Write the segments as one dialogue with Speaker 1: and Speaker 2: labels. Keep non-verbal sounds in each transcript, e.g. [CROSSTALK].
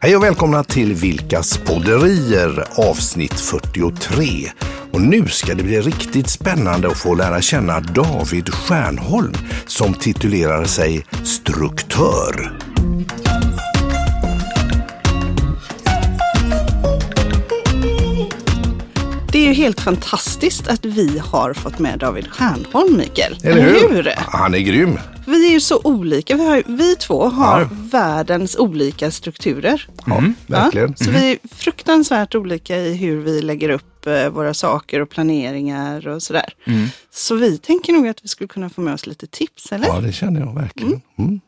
Speaker 1: Hej och välkomna till Vilkas podderier avsnitt 43. Och nu ska det bli riktigt spännande att få lära känna David Stjärnholm som titulerar sig struktör.
Speaker 2: Ju helt fantastiskt att vi har fått med David Stjärnholm, Mikael.
Speaker 1: Eller hur? Han är grym.
Speaker 2: Vi är ju så olika. Vi, har, vi två har
Speaker 1: Ja.
Speaker 2: världens olika strukturer.
Speaker 1: Ja, verkligen.
Speaker 2: Ja, så vi är fruktansvärt olika i hur vi lägger upp eh, våra saker och planeringar och sådär. Så vi tänker nog att vi skulle kunna få med oss lite tips, eller?
Speaker 1: Ja, det känner jag verkligen. Mm.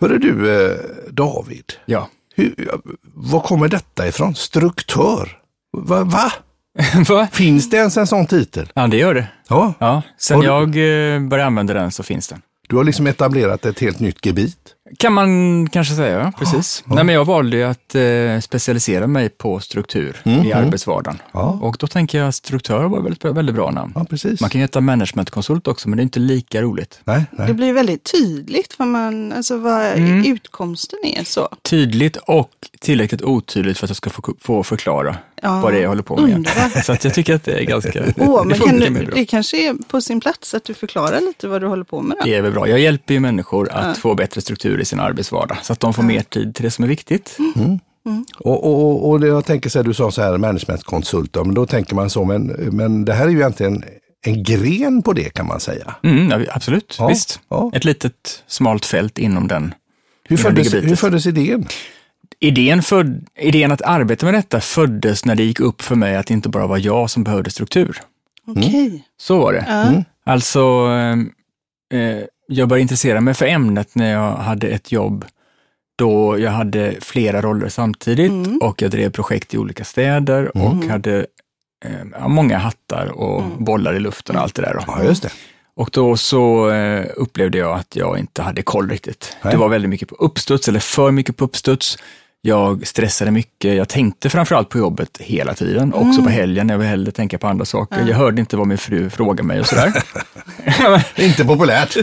Speaker 1: Hörru du, eh, David.
Speaker 3: Ja.
Speaker 1: Hur, var kommer detta ifrån? Struktör? Va? Va? [LAUGHS] Finns det ens en sån titel?
Speaker 3: Ja, det gör det.
Speaker 1: Ja.
Speaker 3: Ja, sen
Speaker 1: du-
Speaker 3: jag eh, började använda den så finns den.
Speaker 1: Du har liksom etablerat ett helt nytt gebit.
Speaker 3: Kan man kanske säga, ja, precis. Nej, men jag valde ju att eh, specialisera mig på struktur i arbetsvardagen.
Speaker 1: Ja.
Speaker 3: Och då tänker jag att struktör var väldigt, väldigt bra namn.
Speaker 1: Ja, precis.
Speaker 3: Man kan ju heta managementkonsult också, men det är inte lika roligt.
Speaker 1: Nej,
Speaker 2: Det
Speaker 1: nej.
Speaker 2: blir väldigt tydligt vad, man, alltså vad
Speaker 3: Mm.
Speaker 2: utkomsten är. så.
Speaker 3: Tydligt och tillräckligt otydligt för att jag ska få, få förklara
Speaker 2: Ja,
Speaker 3: vad det är jag håller på med.
Speaker 2: underbart. [LAUGHS]
Speaker 3: Så att jag tycker att det är ganska... [LAUGHS]
Speaker 2: Åh,
Speaker 3: det
Speaker 2: kan du, det kanske är på sin plats att du förklarar lite vad du håller på med. Då.
Speaker 3: Det är väl bra. Jag hjälper ju människor att få bättre struktur i sin arbetsvardag, så att de får mer tid till det som är viktigt.
Speaker 1: Och, och, och- och det jag tänker så här, du sa så här managementkonsult, men då tänker man så, men, men det här är ju egentligen en gren på det kan man säga.
Speaker 3: Mm, ja, absolut,
Speaker 1: Ja,
Speaker 3: visst.
Speaker 1: ja.
Speaker 3: Ett litet smalt fält inom den.
Speaker 1: Hur
Speaker 3: inom
Speaker 1: föddes, hur föddes idén?
Speaker 3: Idén, föd, idén att arbeta med detta föddes när det gick upp för mig att det inte bara var jag som behövde struktur.
Speaker 2: Okej.
Speaker 3: Så var det.
Speaker 2: Ja.
Speaker 3: Alltså, eh, eh, jag började intressera mig för ämnet när jag hade ett jobb då jag hade flera roller samtidigt
Speaker 2: Mm.
Speaker 3: och jag drev projekt i olika städer och hade eh, många hattar och bollar i luften och allt det där.
Speaker 1: Ja, just det.
Speaker 3: Och då så eh, upplevde jag att jag inte hade koll riktigt.
Speaker 1: Nej.
Speaker 3: Det var väldigt mycket på uppstuds, eller för mycket på uppstuds. Jag stressade mycket. Jag tänkte framförallt på jobbet hela tiden, också på helgen när jag ville tänka på andra saker. Jag hörde inte vad min fru frågade mig och sådär. [LAUGHS]
Speaker 1: Inte populärt.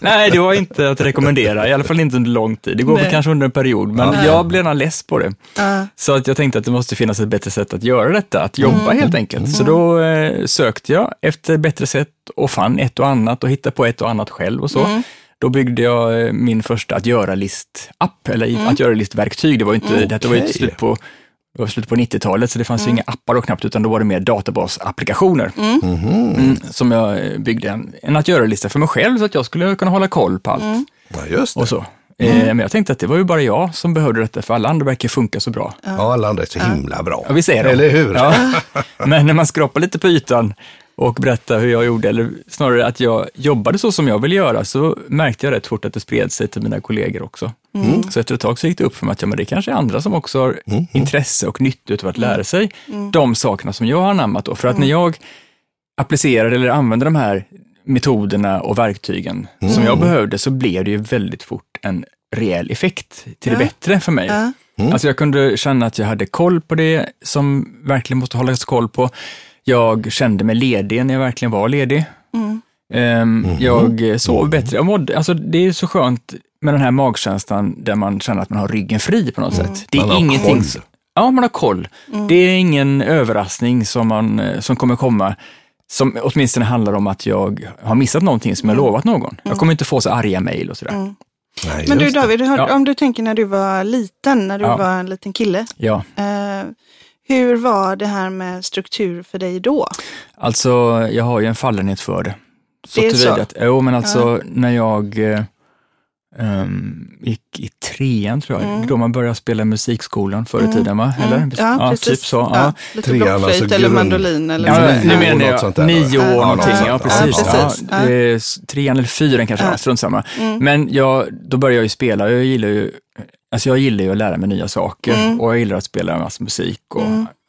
Speaker 3: Nej, det var inte att rekommendera, i alla fall inte under lång tid. Det går väl
Speaker 2: Nej.
Speaker 3: kanske under en period, men jag blev nog less på det.
Speaker 2: Ja.
Speaker 3: Så att jag tänkte att det måste finnas ett bättre sätt att göra detta, att jobba helt enkelt. Så då eh, sökte jag efter bättre sätt och fann ett och annat och hittade på ett och annat själv och så. Då byggde jag eh, min första att göra-list-app, eller i- att göra-list-verktyg. Det var ju inte, detta var ju slut på det var slut på 90-talet, så det fanns ju inga appar då knappt, utan då var det mer databasapplikationer. Mm, som jag eh, byggde en, en att göra-lista för mig själv, så att jag skulle kunna hålla koll på allt
Speaker 1: Ja, just det.
Speaker 3: och så. Eh, men jag tänkte att det var ju bara jag som behövde detta, för alla andra verkar funka så bra.
Speaker 1: Ja, alla andra är så himla bra.
Speaker 3: Ja, vi säger det.
Speaker 1: Eller hur?
Speaker 3: Ja. [LAUGHS] Men när man skrapar lite på ytan och berättar hur jag gjorde, eller snarare att jag jobbade så som jag ville göra, så märkte jag rätt fort att det spred sig till mina kollegor också. Så efter ett tag så gick det upp för mig att ja, men det kanske är andra som också har intresse och nytta av att lära sig de sakerna som jag har anammat. Då. För att när jag applicerar eller använder de här metoderna och verktygen som jag behövde, så blev det ju väldigt fort en rejäl effekt till det
Speaker 2: Ja.
Speaker 3: bättre för mig.
Speaker 2: Ja.
Speaker 3: Alltså jag kunde känna att jag hade koll på det som verkligen måste hållas koll på. Jag kände mig ledig när jag verkligen var ledig. Ehm, Jag sov bättre. Jag mådde, alltså det är så skönt med den här magkänslan där man känner att man har ryggen fri på något sätt. Det är
Speaker 1: Man har
Speaker 3: ingenting.
Speaker 1: koll.
Speaker 3: Ja, man har koll. Det är ingen överraskning som, man, eh, som kommer komma som åtminstone handlar om att jag har missat någonting som jag lovat någon. Jag kommer inte få så arga mejl och sådär.
Speaker 1: Nej,
Speaker 2: Men du. David, har,
Speaker 3: Ja.
Speaker 2: om du tänker när du var liten, när du
Speaker 3: Ja.
Speaker 2: var en liten kille.
Speaker 3: Ja.
Speaker 2: Eh, hur var det här med struktur för dig då?
Speaker 3: Alltså, jag har ju en fallenhet för det. Så
Speaker 2: Det är så?
Speaker 3: att, jo men alltså när jag ehm, gick i trean tror jag, då man började spela i musikskolan förr i tiden va? Eller?
Speaker 2: Mm. Ja, precis.
Speaker 3: typ så. Ja.
Speaker 2: Ja, lite
Speaker 1: Trean,
Speaker 2: blockflöjt
Speaker 1: alltså
Speaker 2: eller
Speaker 1: grund-
Speaker 2: mandolin eller
Speaker 3: Ja.
Speaker 1: Nio
Speaker 3: nu menar jag
Speaker 1: sånt där,
Speaker 3: nio år
Speaker 1: Ja,
Speaker 3: någonting. Ja, precis.
Speaker 2: Ja,
Speaker 3: Ja,
Speaker 2: precis.
Speaker 3: det är s- trean eller fyran kanske, ja. strunt samma. Men jag, då började jag ju spela. Jag gillar ju, alltså jag gillar ju att lära mig nya saker och jag gillar att spela en massa musik och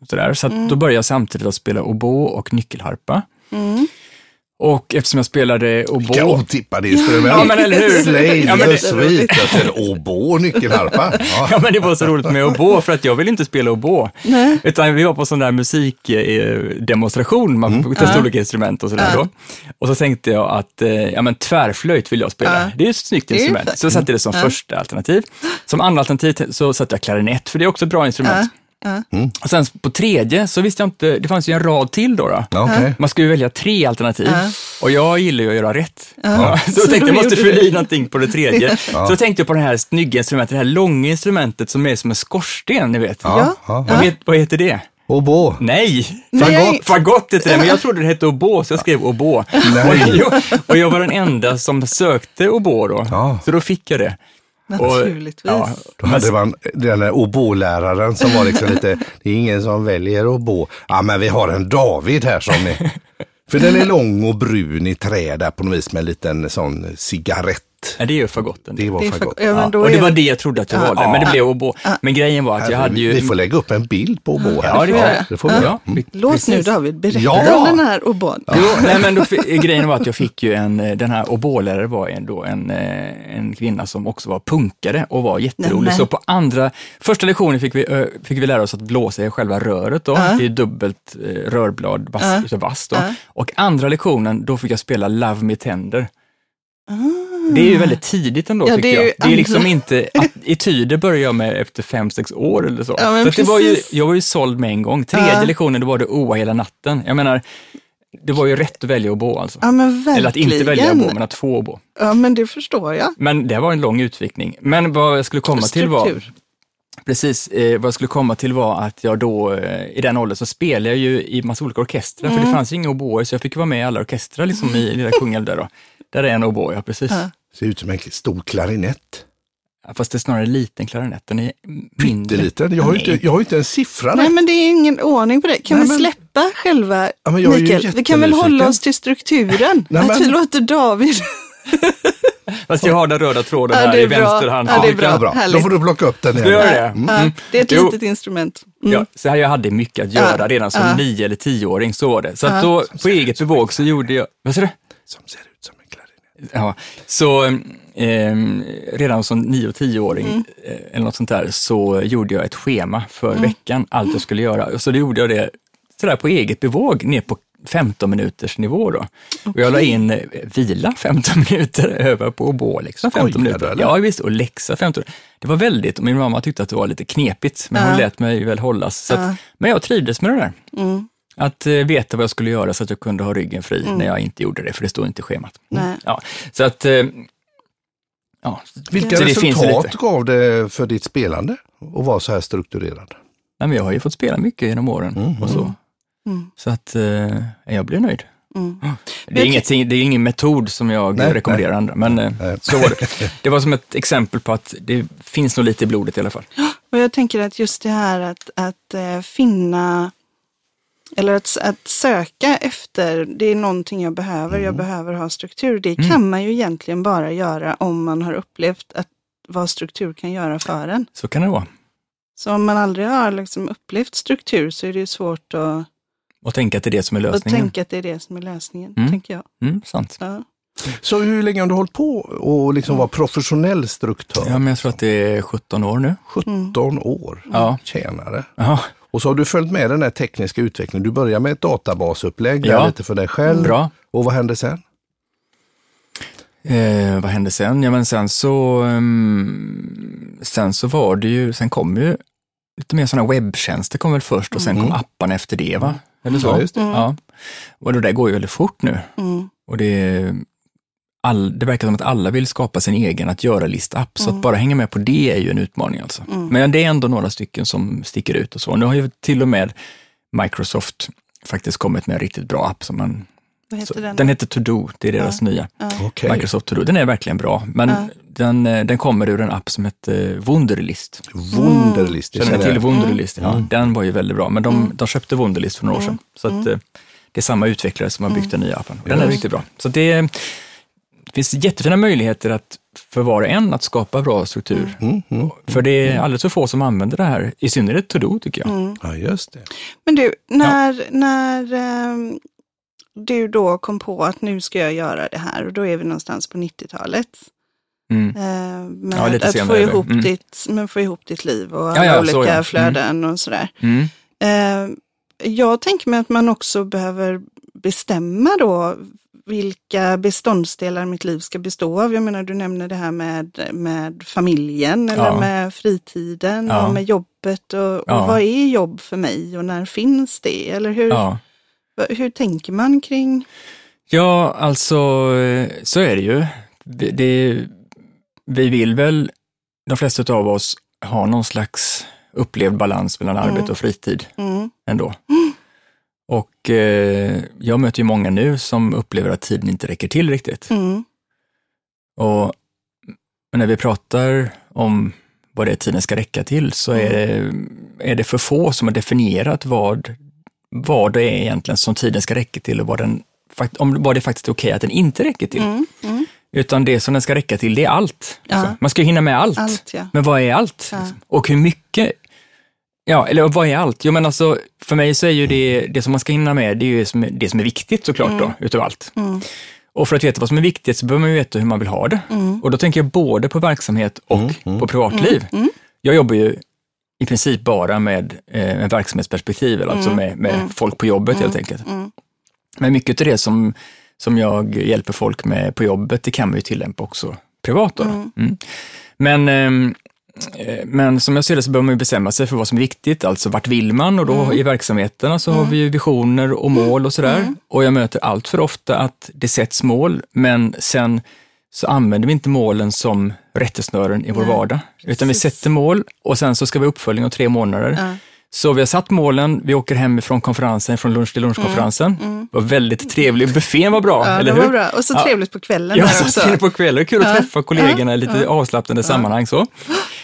Speaker 3: sådär. Så att då började jag samtidigt att spela oboe och nyckelharpa. Och eftersom jag spelade
Speaker 1: Vilka
Speaker 3: oboe.
Speaker 1: otippade instrument.
Speaker 3: Ja, men eller hur?
Speaker 1: Slade
Speaker 3: Ja, men
Speaker 1: the
Speaker 3: det-
Speaker 1: sweet. Jag ser oboe och nyckelharpa. [LAUGHS] Ja.
Speaker 3: Ja, men det var så roligt med oboe för att jag ville inte spela oboe.
Speaker 2: Nej.
Speaker 3: Utan vi var på sån där musikdemonstration, man får testa olika instrument och sådär då. Och så tänkte jag att, eh, ja men tvärflöjt vill jag spela.
Speaker 2: Ja.
Speaker 3: Det är ett snyggt instrument. Så jag satte det som första alternativ. Som andra alternativ så satte jag klarinett, för det är också ett bra instrument. Och sen på tredje så visste jag inte, det fanns ju en rad till då. då.
Speaker 1: Okej.
Speaker 3: Man skulle välja tre alternativ
Speaker 2: Ja.
Speaker 3: och jag gillar ju att göra rätt. Ja. Så, [LAUGHS]
Speaker 2: Så
Speaker 3: jag tänkte jag [LAUGHS] måste fylla i någonting på det tredje. Så då tänkte jag på det här snygga instrumentet, det här långa instrumentet som är som en skorsten, ni vet.
Speaker 1: Ja.
Speaker 3: Vad, vet, vad heter det?
Speaker 1: Oboe.
Speaker 3: Nej! Fagott, fagott heter det, men jag trodde det hette oboe, så jag skrev oboe. Och jag, och jag var den enda som sökte oboe då, så då fick jag det.
Speaker 2: Naturligtvis.
Speaker 3: ja,
Speaker 1: Då hade man den där oboeläraren som var liksom [LAUGHS] lite, det är ingen som väljer oboe. Ja men vi har en David här som är, [LAUGHS] för den är lång och brun i trä där på något vis med en liten sån cigarett.
Speaker 3: Ja, det är ju fagotten.
Speaker 1: Det var
Speaker 2: Det är
Speaker 1: gott.
Speaker 2: ja, men
Speaker 3: Ja, och det
Speaker 2: är
Speaker 3: var det jag trodde att jag valde, men det blev oboe. Men grejen var att jag hade ju...
Speaker 1: Vi får lägga upp en bild på oboe här.
Speaker 3: Ja, det får jag.
Speaker 1: det får vi.
Speaker 3: Ja, vi-
Speaker 2: Låt
Speaker 3: precis.
Speaker 2: nu David berätta
Speaker 1: Ja.
Speaker 2: om den här obon.
Speaker 3: Jo, nej men då, grejen var att jag fick ju en, eh, den här oboelärare var en, då en, eh, en kvinna som också var punkare och var jätterolig.
Speaker 2: Nämen.
Speaker 3: Så på andra, första lektionen fick vi, fick vi lära oss att blåsa i själva röret då,
Speaker 2: Ja.
Speaker 3: i dubbelt eh, rörblad, vass, vass då.
Speaker 2: Ja.
Speaker 3: Och andra lektionen, då fick jag spela Love Me Tender. Det är ju väldigt tidigt ändå
Speaker 2: Ja,
Speaker 3: tycker
Speaker 2: det är
Speaker 3: jag. Det är liksom inte, [LAUGHS] att, etyder börjar jag med efter fem, sex år eller så.
Speaker 2: Ja,
Speaker 3: så att det var ju, jag var ju såld med en gång. Tredje
Speaker 2: Ja.
Speaker 3: lektionen, då var det oa hela natten. Jag menar, det var ju rätt att välja oboe alltså.
Speaker 2: Ja men.
Speaker 3: Eller att inte välja oboe, men att få oboe.
Speaker 2: Ja men det förstår jag.
Speaker 3: Men det var en lång utvikning. Men vad jag skulle komma till var,
Speaker 2: Struktur.
Speaker 3: Precis, eh, vad jag skulle komma till var att jag då, eh, i den åldern så spelade jag ju i massa olika orkestrar,
Speaker 2: Mm.
Speaker 3: för det fanns ju inga oboer, så jag fick vara med i alla orkestrar liksom i Lilla [LAUGHS] Kungälv där då. Där är en oboe, ja precis.
Speaker 2: Ja.
Speaker 1: Ser ut som en stor klarinett.
Speaker 3: Fast det är snarare en liten klarinett, den är mindre.
Speaker 1: Pytteliten. Jag har ju inte, jag har inte en siffra
Speaker 2: Nej men det är ingen ordning på det. Kan
Speaker 1: Nej,
Speaker 2: vi
Speaker 1: men-
Speaker 2: släppa själva,
Speaker 1: Ja, men jag är ju
Speaker 2: Mikael? Vi kan väl hålla oss till strukturen?
Speaker 1: Nej,
Speaker 2: Att
Speaker 1: men-
Speaker 2: vi låter David... [LAUGHS]
Speaker 3: Fast jag har den röda tråden
Speaker 2: Ja,
Speaker 3: här
Speaker 2: det är
Speaker 3: i
Speaker 2: bra.
Speaker 3: vänster hand.
Speaker 2: Ja, det är bra.
Speaker 1: Ja, bra. Då får du plocka upp den igen.
Speaker 3: göra det?
Speaker 1: Mm.
Speaker 2: Ja, det är ett
Speaker 3: Jo.
Speaker 2: litet instrument. Mm.
Speaker 3: Ja, så här jag hade mycket att göra redan som
Speaker 2: ja.
Speaker 3: nio eller tioåring, så var det. Så att då, på eget bevåg så gjorde jag, vad sa du?
Speaker 1: Som ser ut som en klarinett.
Speaker 3: Ja, så ehm, redan som nio och tioåring
Speaker 2: Mm.
Speaker 3: eh, eller något sånt där så gjorde jag ett schema för
Speaker 2: Mm.
Speaker 3: veckan, allt jag skulle göra. Och så då gjorde jag det sådär på eget bevåg ner på 15 minuters nivå då. Och jag la in eh, vila 15 [LAUGHS] minuter, öva på oboe liksom 15
Speaker 1: Skojar du,
Speaker 3: minuter.
Speaker 1: eller?
Speaker 3: Ja visst, och läxa 15 Det var väldigt, och min mamma tyckte att det var lite knepigt, men hon
Speaker 2: Ja.
Speaker 3: lät mig väl hållas. Så att, Men jag trivdes med det där.
Speaker 2: Mm.
Speaker 3: Att eh, veta vad jag skulle göra så att jag kunde ha ryggen fri när jag inte gjorde det, för det stod inte i schemat.
Speaker 2: Nej.
Speaker 3: Ja, så att, eh, ja.
Speaker 1: Vilka
Speaker 3: så
Speaker 1: resultat gav det för ditt spelande att vara så här strukturerad?
Speaker 3: Nej, men jag har ju fått spela mycket genom åren och så.
Speaker 2: Mm.
Speaker 3: Så att eh, jag blir nöjd.
Speaker 2: Mm.
Speaker 3: Det är, ingenting, det är ingen metod som jag
Speaker 1: Nej,
Speaker 3: rekommenderar
Speaker 1: nej.
Speaker 3: andra, men eh,
Speaker 1: Nej.
Speaker 3: så var det. Det var som ett exempel på att det finns nog lite i blodet i alla fall.
Speaker 2: Och jag tänker att just det här att, att eh, finna eller att, att söka efter, det är någonting jag behöver, jag behöver ha struktur. Det kan man ju egentligen bara göra om man har upplevt att vad struktur kan göra för en.
Speaker 3: Så kan det vara.
Speaker 2: Så om man aldrig har liksom upplevt struktur så är det ju svårt att,
Speaker 3: Och tänka att det är det som är lösningen.
Speaker 2: tänka att det är det som är lösningen,
Speaker 3: Mm.
Speaker 2: tänker jag.
Speaker 3: Mm, sant.
Speaker 2: Ja.
Speaker 1: Så hur länge har du hållit på och liksom vara professionell struktör?
Speaker 3: Ja, men jag tror att det är 17 år nu.
Speaker 1: 17 år.
Speaker 3: Ja.
Speaker 1: Tjänare.
Speaker 3: Ja,
Speaker 1: Och så har du följt med den här tekniska utvecklingen. Du börjar med ett databasupplägg
Speaker 3: Ja.
Speaker 1: lite för dig själv.
Speaker 3: bra.
Speaker 1: Och vad hände sen?
Speaker 3: Eh, vad hände sen? Ja, men sen så, ehm, sen så var det ju, sen kom ju lite mer sådana webbtjänster kom väl först och sen kom apparna efter det, va? Eller så?
Speaker 1: Ja, just det.
Speaker 3: Ja. Och det där går ju väldigt fort nu.
Speaker 2: Mm.
Speaker 3: Och det, all, det verkar som att alla vill skapa sin egen att göra-list-app, så att bara hänga med på det är ju en utmaning alltså. Men det är ändå några stycken som sticker ut och så. Nu har ju till och med Microsoft faktiskt kommit med en riktigt bra app som man
Speaker 2: Vad heter
Speaker 3: så,
Speaker 2: den?
Speaker 3: den heter To-Do, det är deras nya.
Speaker 1: Okej.
Speaker 3: Microsoft To-Do. Den är verkligen bra, men
Speaker 2: Ja.
Speaker 3: den, eh, den kommer ur en app som heter Wunderlist.
Speaker 1: Wunderlist. det
Speaker 3: Känner ni till. Wunderlist? Ja, Den var ju väldigt bra, men de, de köpte Wunderlist för några år sedan. Så att, eh, det är samma utvecklare som har byggt den nya appen. Den är riktigt bra. Så det, det finns jättefina möjligheter att för var och en att skapa bra struktur.
Speaker 1: Mm, mm.
Speaker 3: För det är alldeles för få som använder det här, i synnerhet To-Do tycker jag.
Speaker 2: Mm.
Speaker 1: Ja, just det.
Speaker 2: Men du, när, när ehm, du då kom på att nu ska jag göra det här och då är vi någonstans på 90-talet.
Speaker 3: Mm.
Speaker 2: Eh, med
Speaker 3: Ja,
Speaker 2: att få
Speaker 3: senare.
Speaker 2: ihop,
Speaker 3: Mm.
Speaker 2: ditt, men få ihop ditt liv och
Speaker 3: Ja,
Speaker 2: alla
Speaker 3: ja, så,
Speaker 2: olika
Speaker 3: ja. Mm.
Speaker 2: flöden och sådär.
Speaker 3: Mm.
Speaker 2: Eh, jag tänker mig att man också behöver bestämma då vilka beståndsdelar mitt liv ska bestå av. Jag menar, du nämner det här med, med familjen eller med fritiden och med jobbet. Och, och vad är jobb för mig och när finns det? Eller hur. Hur tänker man kring?
Speaker 3: Ja, alltså eh, så är det ju. Det, det, vi vill väl, de flesta av oss, ha någon slags upplevd balans mellan
Speaker 2: Mm.
Speaker 3: arbete och fritid
Speaker 2: Mm,
Speaker 3: ändå. Och eh, jag möter ju många nu som upplever att tiden inte räcker till riktigt.
Speaker 2: mm,
Speaker 3: Och när vi pratar om vad det är tiden ska räcka till så är det, är det för få som har definierat vad, vad det är egentligen som tiden ska räcka till och vad, den, om, vad det faktiskt är okej att den inte räcker till.
Speaker 2: mm, mm.
Speaker 3: Utan det som den ska räcka till, det är allt.
Speaker 2: Ja.
Speaker 3: Alltså, Man ska ju hinna med allt.
Speaker 2: Allt ja.
Speaker 3: Men vad är allt?
Speaker 2: Ja.
Speaker 3: Liksom? Och hur mycket? Ja, eller vad är allt? Jo, men alltså, för mig så är ju det, det som man ska hinna med, det är ju det som är, det som är viktigt såklart då, utav allt.
Speaker 2: Mm.
Speaker 3: Och för att veta vad som är viktigt så behöver man ju veta hur man vill ha det.
Speaker 2: Mm.
Speaker 3: Och då tänker jag både på verksamhet och på privatliv.
Speaker 2: Mm.
Speaker 3: Jag jobbar ju i princip bara med, eh, med verksamhetsperspektiv, eller alltså med, med folk på jobbet helt enkelt.
Speaker 2: Mm.
Speaker 3: Men mycket av det som, som jag hjälper folk med på jobbet, det kan man ju tillämpa också privat. Då. Mm. Men, ehm, eh, men som jag ser det så behöver man ju bestämma sig för vad som är viktigt, alltså vart vill man? Och då i verksamheterna så har vi ju visioner och mål och sådär. Och jag möter allt för ofta att det sätts mål, men sen så använder vi inte målen som rättesnören i vår vardag. Utan vi
Speaker 2: precis.
Speaker 3: sätter mål och sen så ska vi ha uppföljning om tre månader.
Speaker 2: Ja.
Speaker 3: Så vi har satt målen, vi åker hem från konferensen, från lunch till lunchkonferensen. Det var väldigt trevligt, buffén var bra,
Speaker 2: Mm, Ja,
Speaker 3: eller hur?
Speaker 2: var bra. Och så
Speaker 3: Ja.
Speaker 2: trevligt på kvällen
Speaker 3: Ja, så till på kvällen. Kul att
Speaker 2: Ja.
Speaker 3: träffa kollegorna i lite avslappnande sammanhang. Så.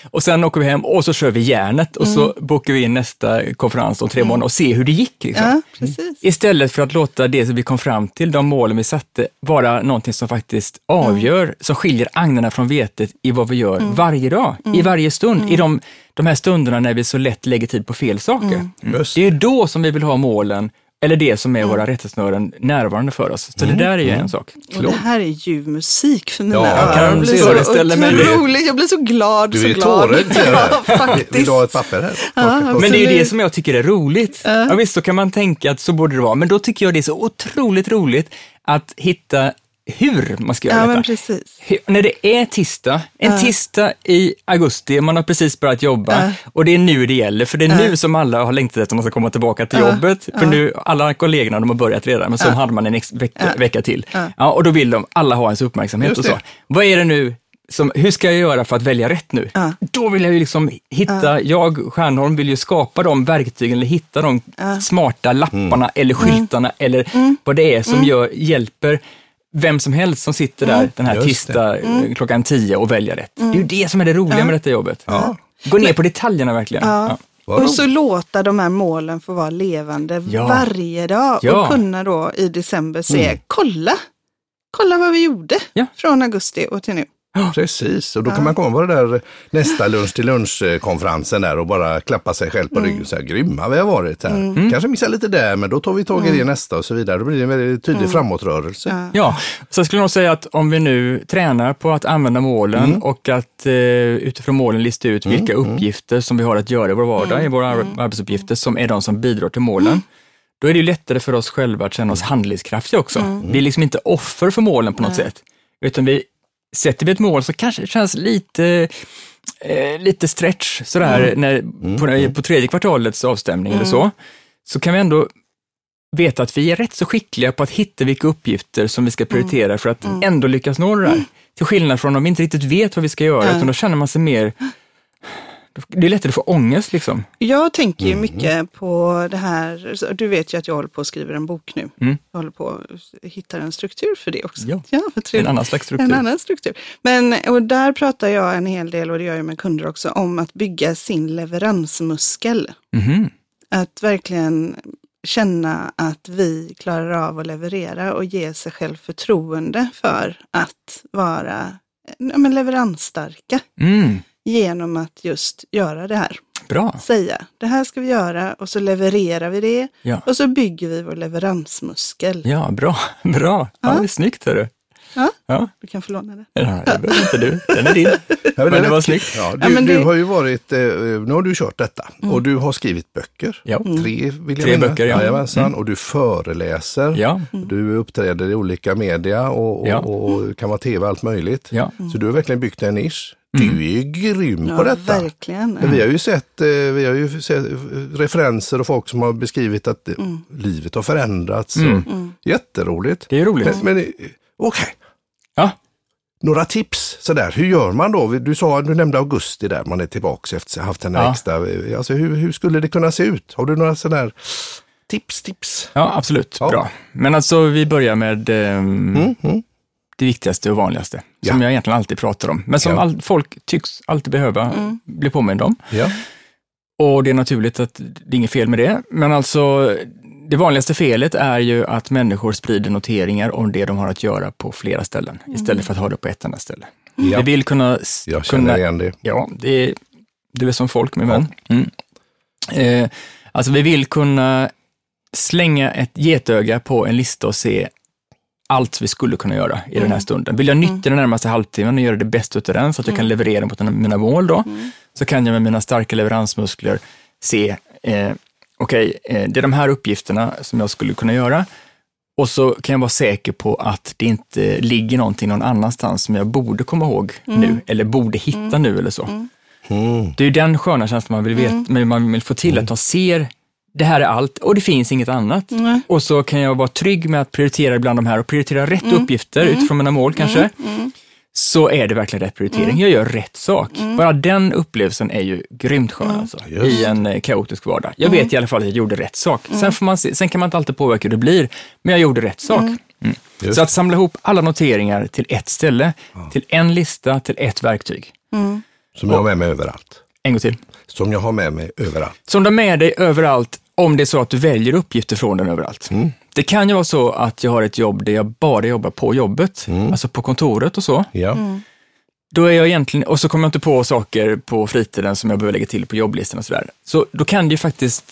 Speaker 3: Och sen åker vi hem och så kör vi järnet och så bokar vi in nästa konferens om tre månader och ser hur det gick. Liksom.
Speaker 2: Ja, precis.
Speaker 3: Istället för att låta det som vi kom fram till, de målen vi satte, vara någonting som faktiskt avgör, som skiljer agnarna från vetet i vad vi gör varje dag, i varje stund, i de, de här stunderna när vi så lätt lägger tid på fel saker. Mm. Det är då som vi vill ha målen, eller det som är våra rättesnören, närvarande för oss. Så det där är ju en sak.
Speaker 2: Och det här är ljuv musik för mina
Speaker 1: Ja,
Speaker 2: öron. jag blir så otroligt, jag blir så glad,
Speaker 1: Du är
Speaker 2: glad.
Speaker 1: tårögd [LAUGHS]
Speaker 2: Ja, faktiskt.
Speaker 1: Vill du ha ett papper här?
Speaker 2: Ja,
Speaker 3: Men det är ju det som jag tycker är roligt. Ja, visst, så kan man tänka att så borde det vara, men då tycker jag det är så otroligt roligt att hitta hur man ska göra
Speaker 2: Ja,
Speaker 3: detta.
Speaker 2: men precis.
Speaker 3: Hur- När det är tisdag, en tisdag i augusti, man har precis börjat jobba
Speaker 2: Ja.
Speaker 3: och det är nu det gäller, för det är nu som alla har längtat efter att man ska komma tillbaka till
Speaker 2: Ja.
Speaker 3: jobbet. För nu, alla kollegorna de har börjat redan, men så hade man en vecka,
Speaker 2: Ja.
Speaker 3: vecka till.
Speaker 2: Ja.
Speaker 3: Ja, och då vill de alla ha ens uppmärksamhet och så. Vad är det nu som, hur ska jag göra för att välja rätt nu?
Speaker 2: Ja.
Speaker 3: Då vill jag ju liksom hitta, jag, Stjärnholm, vill ju skapa de verktygen eller hitta de smarta lapparna eller skyltarna eller vad det är som gör, hjälper vem som helst som sitter där den här
Speaker 1: Just
Speaker 3: tisdag eh, klockan tio och väljer rätt. Det är ju det som är det roliga med detta jobbet.
Speaker 1: Ja.
Speaker 3: Gå ner på detaljerna verkligen. Ja.
Speaker 2: Och så låta de här målen få vara levande
Speaker 3: Ja.
Speaker 2: varje dag
Speaker 3: Ja.
Speaker 2: och kunna då i december se, kolla, kolla vad vi gjorde
Speaker 3: Ja.
Speaker 2: från augusti och till nu. [GASPS]
Speaker 1: Precis, och då kan man komma på det där nästa lunch till lunch-konferensen där och bara klappa sig själv på ryggen och säga grymma vi har varit här. Kanske missa lite där, men då tar vi tag i det nästa och så vidare. Då blir det en väldigt tydlig framåtrörelse.
Speaker 3: Ja, så jag skulle nog säga att om vi nu tränar på att använda målen och att eh, utifrån målen lista ut vilka uppgifter som vi har att göra i vår vardag, i våra ar- arbetsuppgifter, som är de som bidrar till målen. Då är det ju lättare för oss själva att känna oss handlingskraftiga också. Vi är liksom inte offer för målen på något sätt, utan vi sätter vi ett mål så kanske det känns lite eh, lite stretch sådär när, på, på tredje kvartalets avstämning eller så, så kan vi ändå veta att vi är rätt så skickliga på att hitta vilka uppgifter som vi ska prioritera för att ändå lyckas nå det där. Till skillnad från om vi inte riktigt vet vad vi ska göra, utan då känner man sig mer det är lättare att få ångest liksom.
Speaker 2: Jag tänker ju mycket på det här, du vet ju att jag håller på att skriva en bok nu.
Speaker 3: Mm.
Speaker 2: Jag håller på att hitta en struktur för det också.
Speaker 3: Ja.
Speaker 2: vad
Speaker 3: En annan slags struktur.
Speaker 2: En annan struktur. Men, och där pratar jag en hel del, och det gör jag med kunder också, om att bygga sin leveransmuskel.
Speaker 3: Mhm.
Speaker 2: Att verkligen känna att vi klarar av att leverera och ge sig själv förtroende för att vara ja, men leveransstarka
Speaker 3: Mm.
Speaker 2: Genom att just göra det här.
Speaker 3: Bra.
Speaker 2: säga, det här ska vi göra och så levererar vi det
Speaker 3: Ja.
Speaker 2: och så bygger vi vår leveransmuskel.
Speaker 3: Ja, bra. [LAUGHS] Bra. Ja, det är snyggt, hörru.
Speaker 2: Ja.
Speaker 3: Ja.
Speaker 2: Du kan få låna det.
Speaker 3: Ja, det behöver inte du. Den är din. [LAUGHS]
Speaker 1: Ja,
Speaker 3: Men det var snyggt.
Speaker 1: Ja, du,
Speaker 2: Ja, men
Speaker 1: du
Speaker 2: det-
Speaker 1: har ju varit, eh, nu har du kört detta och du har skrivit böcker.
Speaker 3: Ja.
Speaker 1: Tre vill jag
Speaker 3: Tre
Speaker 1: minnas.
Speaker 3: böcker, ja.
Speaker 1: Jajamensan. Och du föreläser.
Speaker 3: Ja.
Speaker 1: Du uppträder i olika media och, och,
Speaker 3: Ja.
Speaker 1: och kan vara tv och allt möjligt.
Speaker 3: Ja.
Speaker 1: Så du har verkligen byggt en nisch. Du är ju grym
Speaker 2: Ja,
Speaker 1: på detta.
Speaker 2: verkligen.
Speaker 1: Vi har ju sett, eh, vi har ju sett eh, referenser och folk som har beskrivit att eh, livet har förändrats. Och, Jätteroligt.
Speaker 3: Det är roligt.
Speaker 1: Men, men eh, okej,
Speaker 3: Ja.
Speaker 1: några tips sådär. Hur gör man då? Du sa, du nämnde augusti där, man är tillbaka efter att ha haft en
Speaker 3: Ja.
Speaker 1: extra. eh, Alltså hur, hur skulle det kunna se ut? Har du några sådär tips, tips?
Speaker 3: Ja, absolut.
Speaker 1: Ja.
Speaker 3: Bra. Men alltså, vi börjar med ehm,
Speaker 1: Mm, mm.
Speaker 3: Det viktigaste och vanligaste, som
Speaker 1: Ja.
Speaker 3: jag egentligen alltid pratar om, men som
Speaker 1: Ja.
Speaker 3: all, folk tycks alltid behöva bli påminna om.
Speaker 1: Ja.
Speaker 3: Och det är naturligt att det är inget fel med det, men alltså det vanligaste felet är ju att människor sprider noteringar om det de har att göra på flera ställen, istället för att ha det på ett enda ställe.
Speaker 1: Ja.
Speaker 3: Vi vill kunna...
Speaker 1: Jag känner
Speaker 3: kunna
Speaker 1: igen det.
Speaker 3: Ja, det är, det är som folk, min vän. Mm. Eh, alltså, vi vill kunna slänga ett getöga på en lista och se allt vi skulle kunna göra i den här stunden. Vill jag nyttja den närmaste halvtimmen och göra det bästa utav den så att jag kan leverera mot mina mål då, så kan jag med mina starka leveransmuskler se, eh, okej, eh, det är de här uppgifterna som jag skulle kunna göra. Och så kan jag vara säker på att det inte ligger någonting någon annanstans som jag borde komma ihåg nu, eller borde hitta nu eller så.
Speaker 1: Mm.
Speaker 3: Det är ju den sköna känslan man vill, veta, men man vill få till, att de ser det här är allt och det finns inget annat.
Speaker 2: Nej.
Speaker 3: Och så kan jag vara trygg med att prioritera bland de här och prioritera rätt uppgifter utifrån mina mål kanske. Så är det verkligen rätt prioritering. Jag gör rätt sak. Bara den upplevelsen är ju grymt skön alltså, i en eh, kaotisk vardag. Jag vet i alla fall att jag gjorde rätt sak. Sen, får man se, sen kan man inte alltid påverka hur det blir, men jag gjorde rätt sak. Mm. Så att samla ihop alla noteringar till ett ställe, till en lista, till ett verktyg.
Speaker 1: Som jag har med mig överallt.
Speaker 3: En gång till.
Speaker 1: Som jag har med mig överallt.
Speaker 3: Som du har med dig överallt om det är så att du väljer uppgifter från den överallt. Det kan ju vara så att jag har ett jobb där jag bara jobbar på jobbet, alltså på kontoret och så.
Speaker 1: Ja.
Speaker 3: Då är jag egentligen, och så kommer jag inte på saker på fritiden som jag behöver lägga till på jobblistan och sådär. Så då kan det ju faktiskt,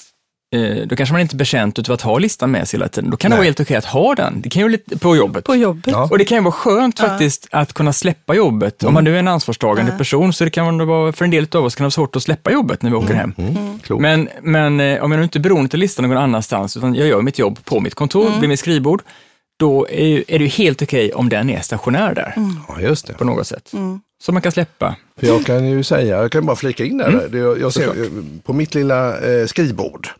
Speaker 3: då kanske man inte är bekänt utav att ha listan med sig hela tiden. Då kan det
Speaker 1: Nej.
Speaker 3: vara helt okej att ha den. Det kan ju vara lite på jobbet.
Speaker 2: På jobbet.
Speaker 1: Ja.
Speaker 3: Och det kan ju vara skönt faktiskt att kunna släppa jobbet. Om man nu är en ansvarstagande person så det kan det vara, för en del av oss kan det vara svårt att släppa jobbet när vi åker hem.
Speaker 1: Mm. Klokt.
Speaker 3: Men, men eh, om jag nu inte är beroende av listan någon annanstans, utan jag gör mitt jobb på mitt kontor, vid mitt skrivbord, då är, är det ju helt okej om den är stationär där
Speaker 1: Ja, just det.
Speaker 3: på något sätt. Så man kan släppa.
Speaker 1: För jag kan ju säga, jag kan bara flika in där.
Speaker 3: Mm.
Speaker 1: Det, jag, jag ser,
Speaker 3: Såklart.
Speaker 1: eh, på mitt lilla eh, skrivbord eh,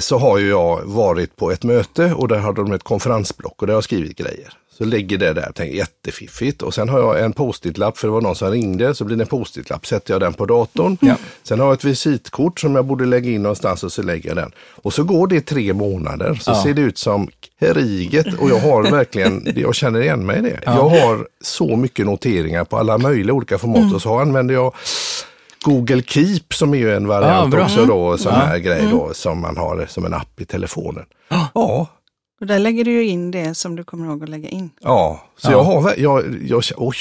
Speaker 1: så har ju jag varit på ett möte och där hade de ett konferensblock och där har jag skrivit grejer. Så lägger det där, tänker jättefiffigt. Och sen har jag en post-it-lapp för det var någon som ringde, så blir det en post-it-lapp. Sätter jag den på datorn. Sen har jag ett visitkort som jag borde lägga in någonstans och så lägger jag den. Och så går det tre månader så
Speaker 3: Ja.
Speaker 1: ser det ut som kriget och jag har verkligen, jag känner igen mig i det. Jag har så mycket noteringar på alla möjliga olika format och så använder jag Google Keep som är ju en variant
Speaker 3: Ja, bra.
Speaker 1: också då, sån
Speaker 3: Ja.
Speaker 1: här grej då som man har som en app i telefonen. Ja,
Speaker 2: Och där lägger du ju in det som du kommer ihåg att lägga in.
Speaker 1: ja. Så
Speaker 3: Ja.
Speaker 1: jag har, jag, jag, oj,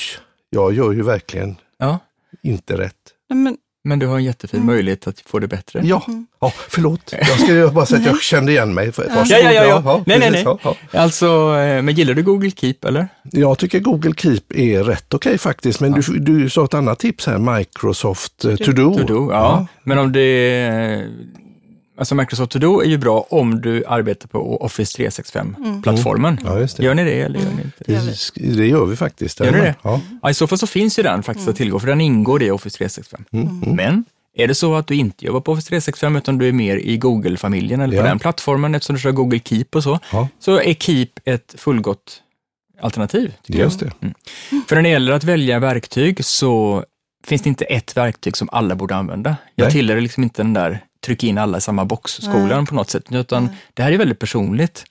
Speaker 1: jag gör ju verkligen
Speaker 3: Ja.
Speaker 1: inte rätt.
Speaker 2: Nej, men,
Speaker 3: Men du har en jättefin möjlighet att få det bättre.
Speaker 1: Ja, ja förlåt. [LAUGHS] Jag ska ju bara säga att jag kände igen mig. Varsågod.
Speaker 3: Ja, ja, ja, ja. Nej, nej,
Speaker 1: precis.
Speaker 3: nej.
Speaker 1: Ja, ja.
Speaker 3: Alltså, eh, men gillar du Google Keep eller?
Speaker 1: Jag tycker Google Keep är rätt okej faktiskt, men du, du sa ett annat tips här, Microsoft eh, To Do.
Speaker 3: To do, ja. Men om det Alltså Microsoft To Do är ju bra om du arbetar på Office 365-plattformen.
Speaker 1: Ja, just det.
Speaker 3: Gör ni det eller gör ni inte det?
Speaker 1: Det, det gör vi faktiskt.
Speaker 3: Gör ni det?
Speaker 1: Ja.
Speaker 3: Ja, I så fall så finns ju den faktiskt att tillgå, för den ingår i Office 365. Men är det så att du inte jobbar på Office 365 utan du är mer i Google-familjen eller på
Speaker 1: Ja.
Speaker 3: den plattformen eftersom du kör Google Keep och så,
Speaker 1: Ja.
Speaker 3: så är Keep ett fullgott alternativ.
Speaker 1: Just det.
Speaker 3: För när det gäller att välja verktyg så finns det inte ett verktyg som alla borde använda. Jag
Speaker 1: Nej.
Speaker 3: tillhör liksom inte den där tryck in alla i samma box-skolan på något sätt, utan det här är väldigt personligt.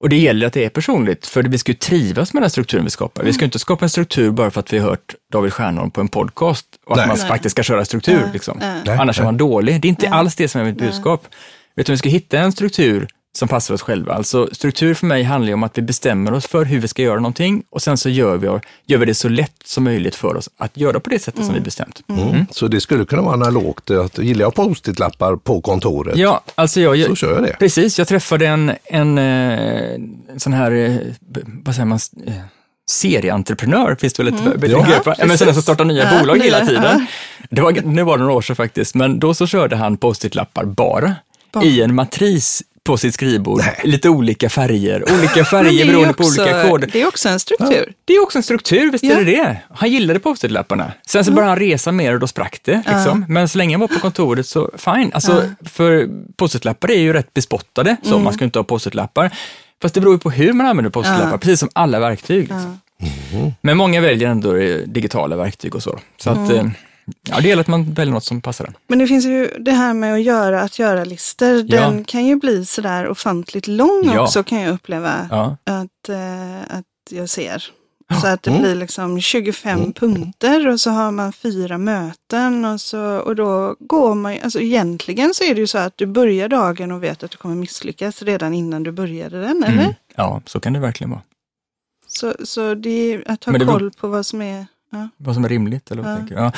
Speaker 3: Och det gäller att det är personligt, för vi ska ju trivas med den strukturen vi skapar. Vi ska ju inte skapa en struktur bara för att vi har hört David Stjernholm på en podcast och
Speaker 1: Nej.
Speaker 3: att man
Speaker 2: Nej.
Speaker 3: faktiskt ska köra struktur.
Speaker 2: Nej.
Speaker 3: Liksom.
Speaker 2: Nej.
Speaker 1: Nej,
Speaker 3: Annars är man dålig. Det är inte alls det som är mitt budskap. Utan vi ska hitta en struktur som passar oss själva. Alltså struktur för mig handlar ju om att vi bestämmer oss för hur vi ska göra någonting och sen så gör vi, gör vi det så lätt som möjligt för oss att göra på det sättet som vi bestämt.
Speaker 1: Mm. Så det skulle kunna vara analogt, att gillar jag post-it-lappar på kontoret
Speaker 3: Ja, alltså jag,
Speaker 1: så kör jag det.
Speaker 3: Precis, jag träffade en, en, eh, sån här, eh, vad säger man, eh, serieentreprenör, finns det väl ett mm. begrepp?
Speaker 1: Ja,
Speaker 3: Ja, men sådana som startar nya
Speaker 2: Ja,
Speaker 3: bolag hela
Speaker 2: nya,
Speaker 3: tiden. Det var, nu var det några år sedan faktiskt, men då så körde han post-it-lappar bara,
Speaker 2: Bara.
Speaker 3: i en matris på sitt skrivbord.
Speaker 1: Nej.
Speaker 3: Lite olika färger, olika [LAUGHS] färger beroende på
Speaker 2: också-
Speaker 3: olika koder.
Speaker 2: Det är också en struktur.
Speaker 3: Det är också en struktur, visst
Speaker 2: Ja.
Speaker 3: är det det? Han gillade post-it-lapparna. Sen så började han resa mer och då sprack det. Liksom. Men så länge han var på kontoret så fine. Alltså, För post-it-lappar är ju rätt bespottade, så man ska inte ha post-it-lappar. Fast det beror ju på hur man använder post-it-lappar,
Speaker 2: Ja.
Speaker 3: precis som alla verktyg. Liksom. Men många väljer ändå digitala verktyg och så. Så att, eh, ja, det gäller att man väljer något som passar en.
Speaker 2: Men det finns ju det här med att göra att göra-listor. Den kan ju bli sådär ofantligt lång
Speaker 3: Ja.
Speaker 2: också kan jag uppleva
Speaker 3: Ja.
Speaker 2: att, eh, att jag ser. Så att det blir liksom 25 punkter och så har man fyra möten och, så, och då går man alltså egentligen så är det ju så att du börjar dagen och vet att du kommer misslyckas redan innan du började den, eller?
Speaker 3: Mm. Ja, så kan det verkligen vara.
Speaker 2: Så, så det är att ha koll på vad som är, ja.
Speaker 3: Vad som är rimligt, eller vad
Speaker 2: Ja.
Speaker 3: tänker du? Ja.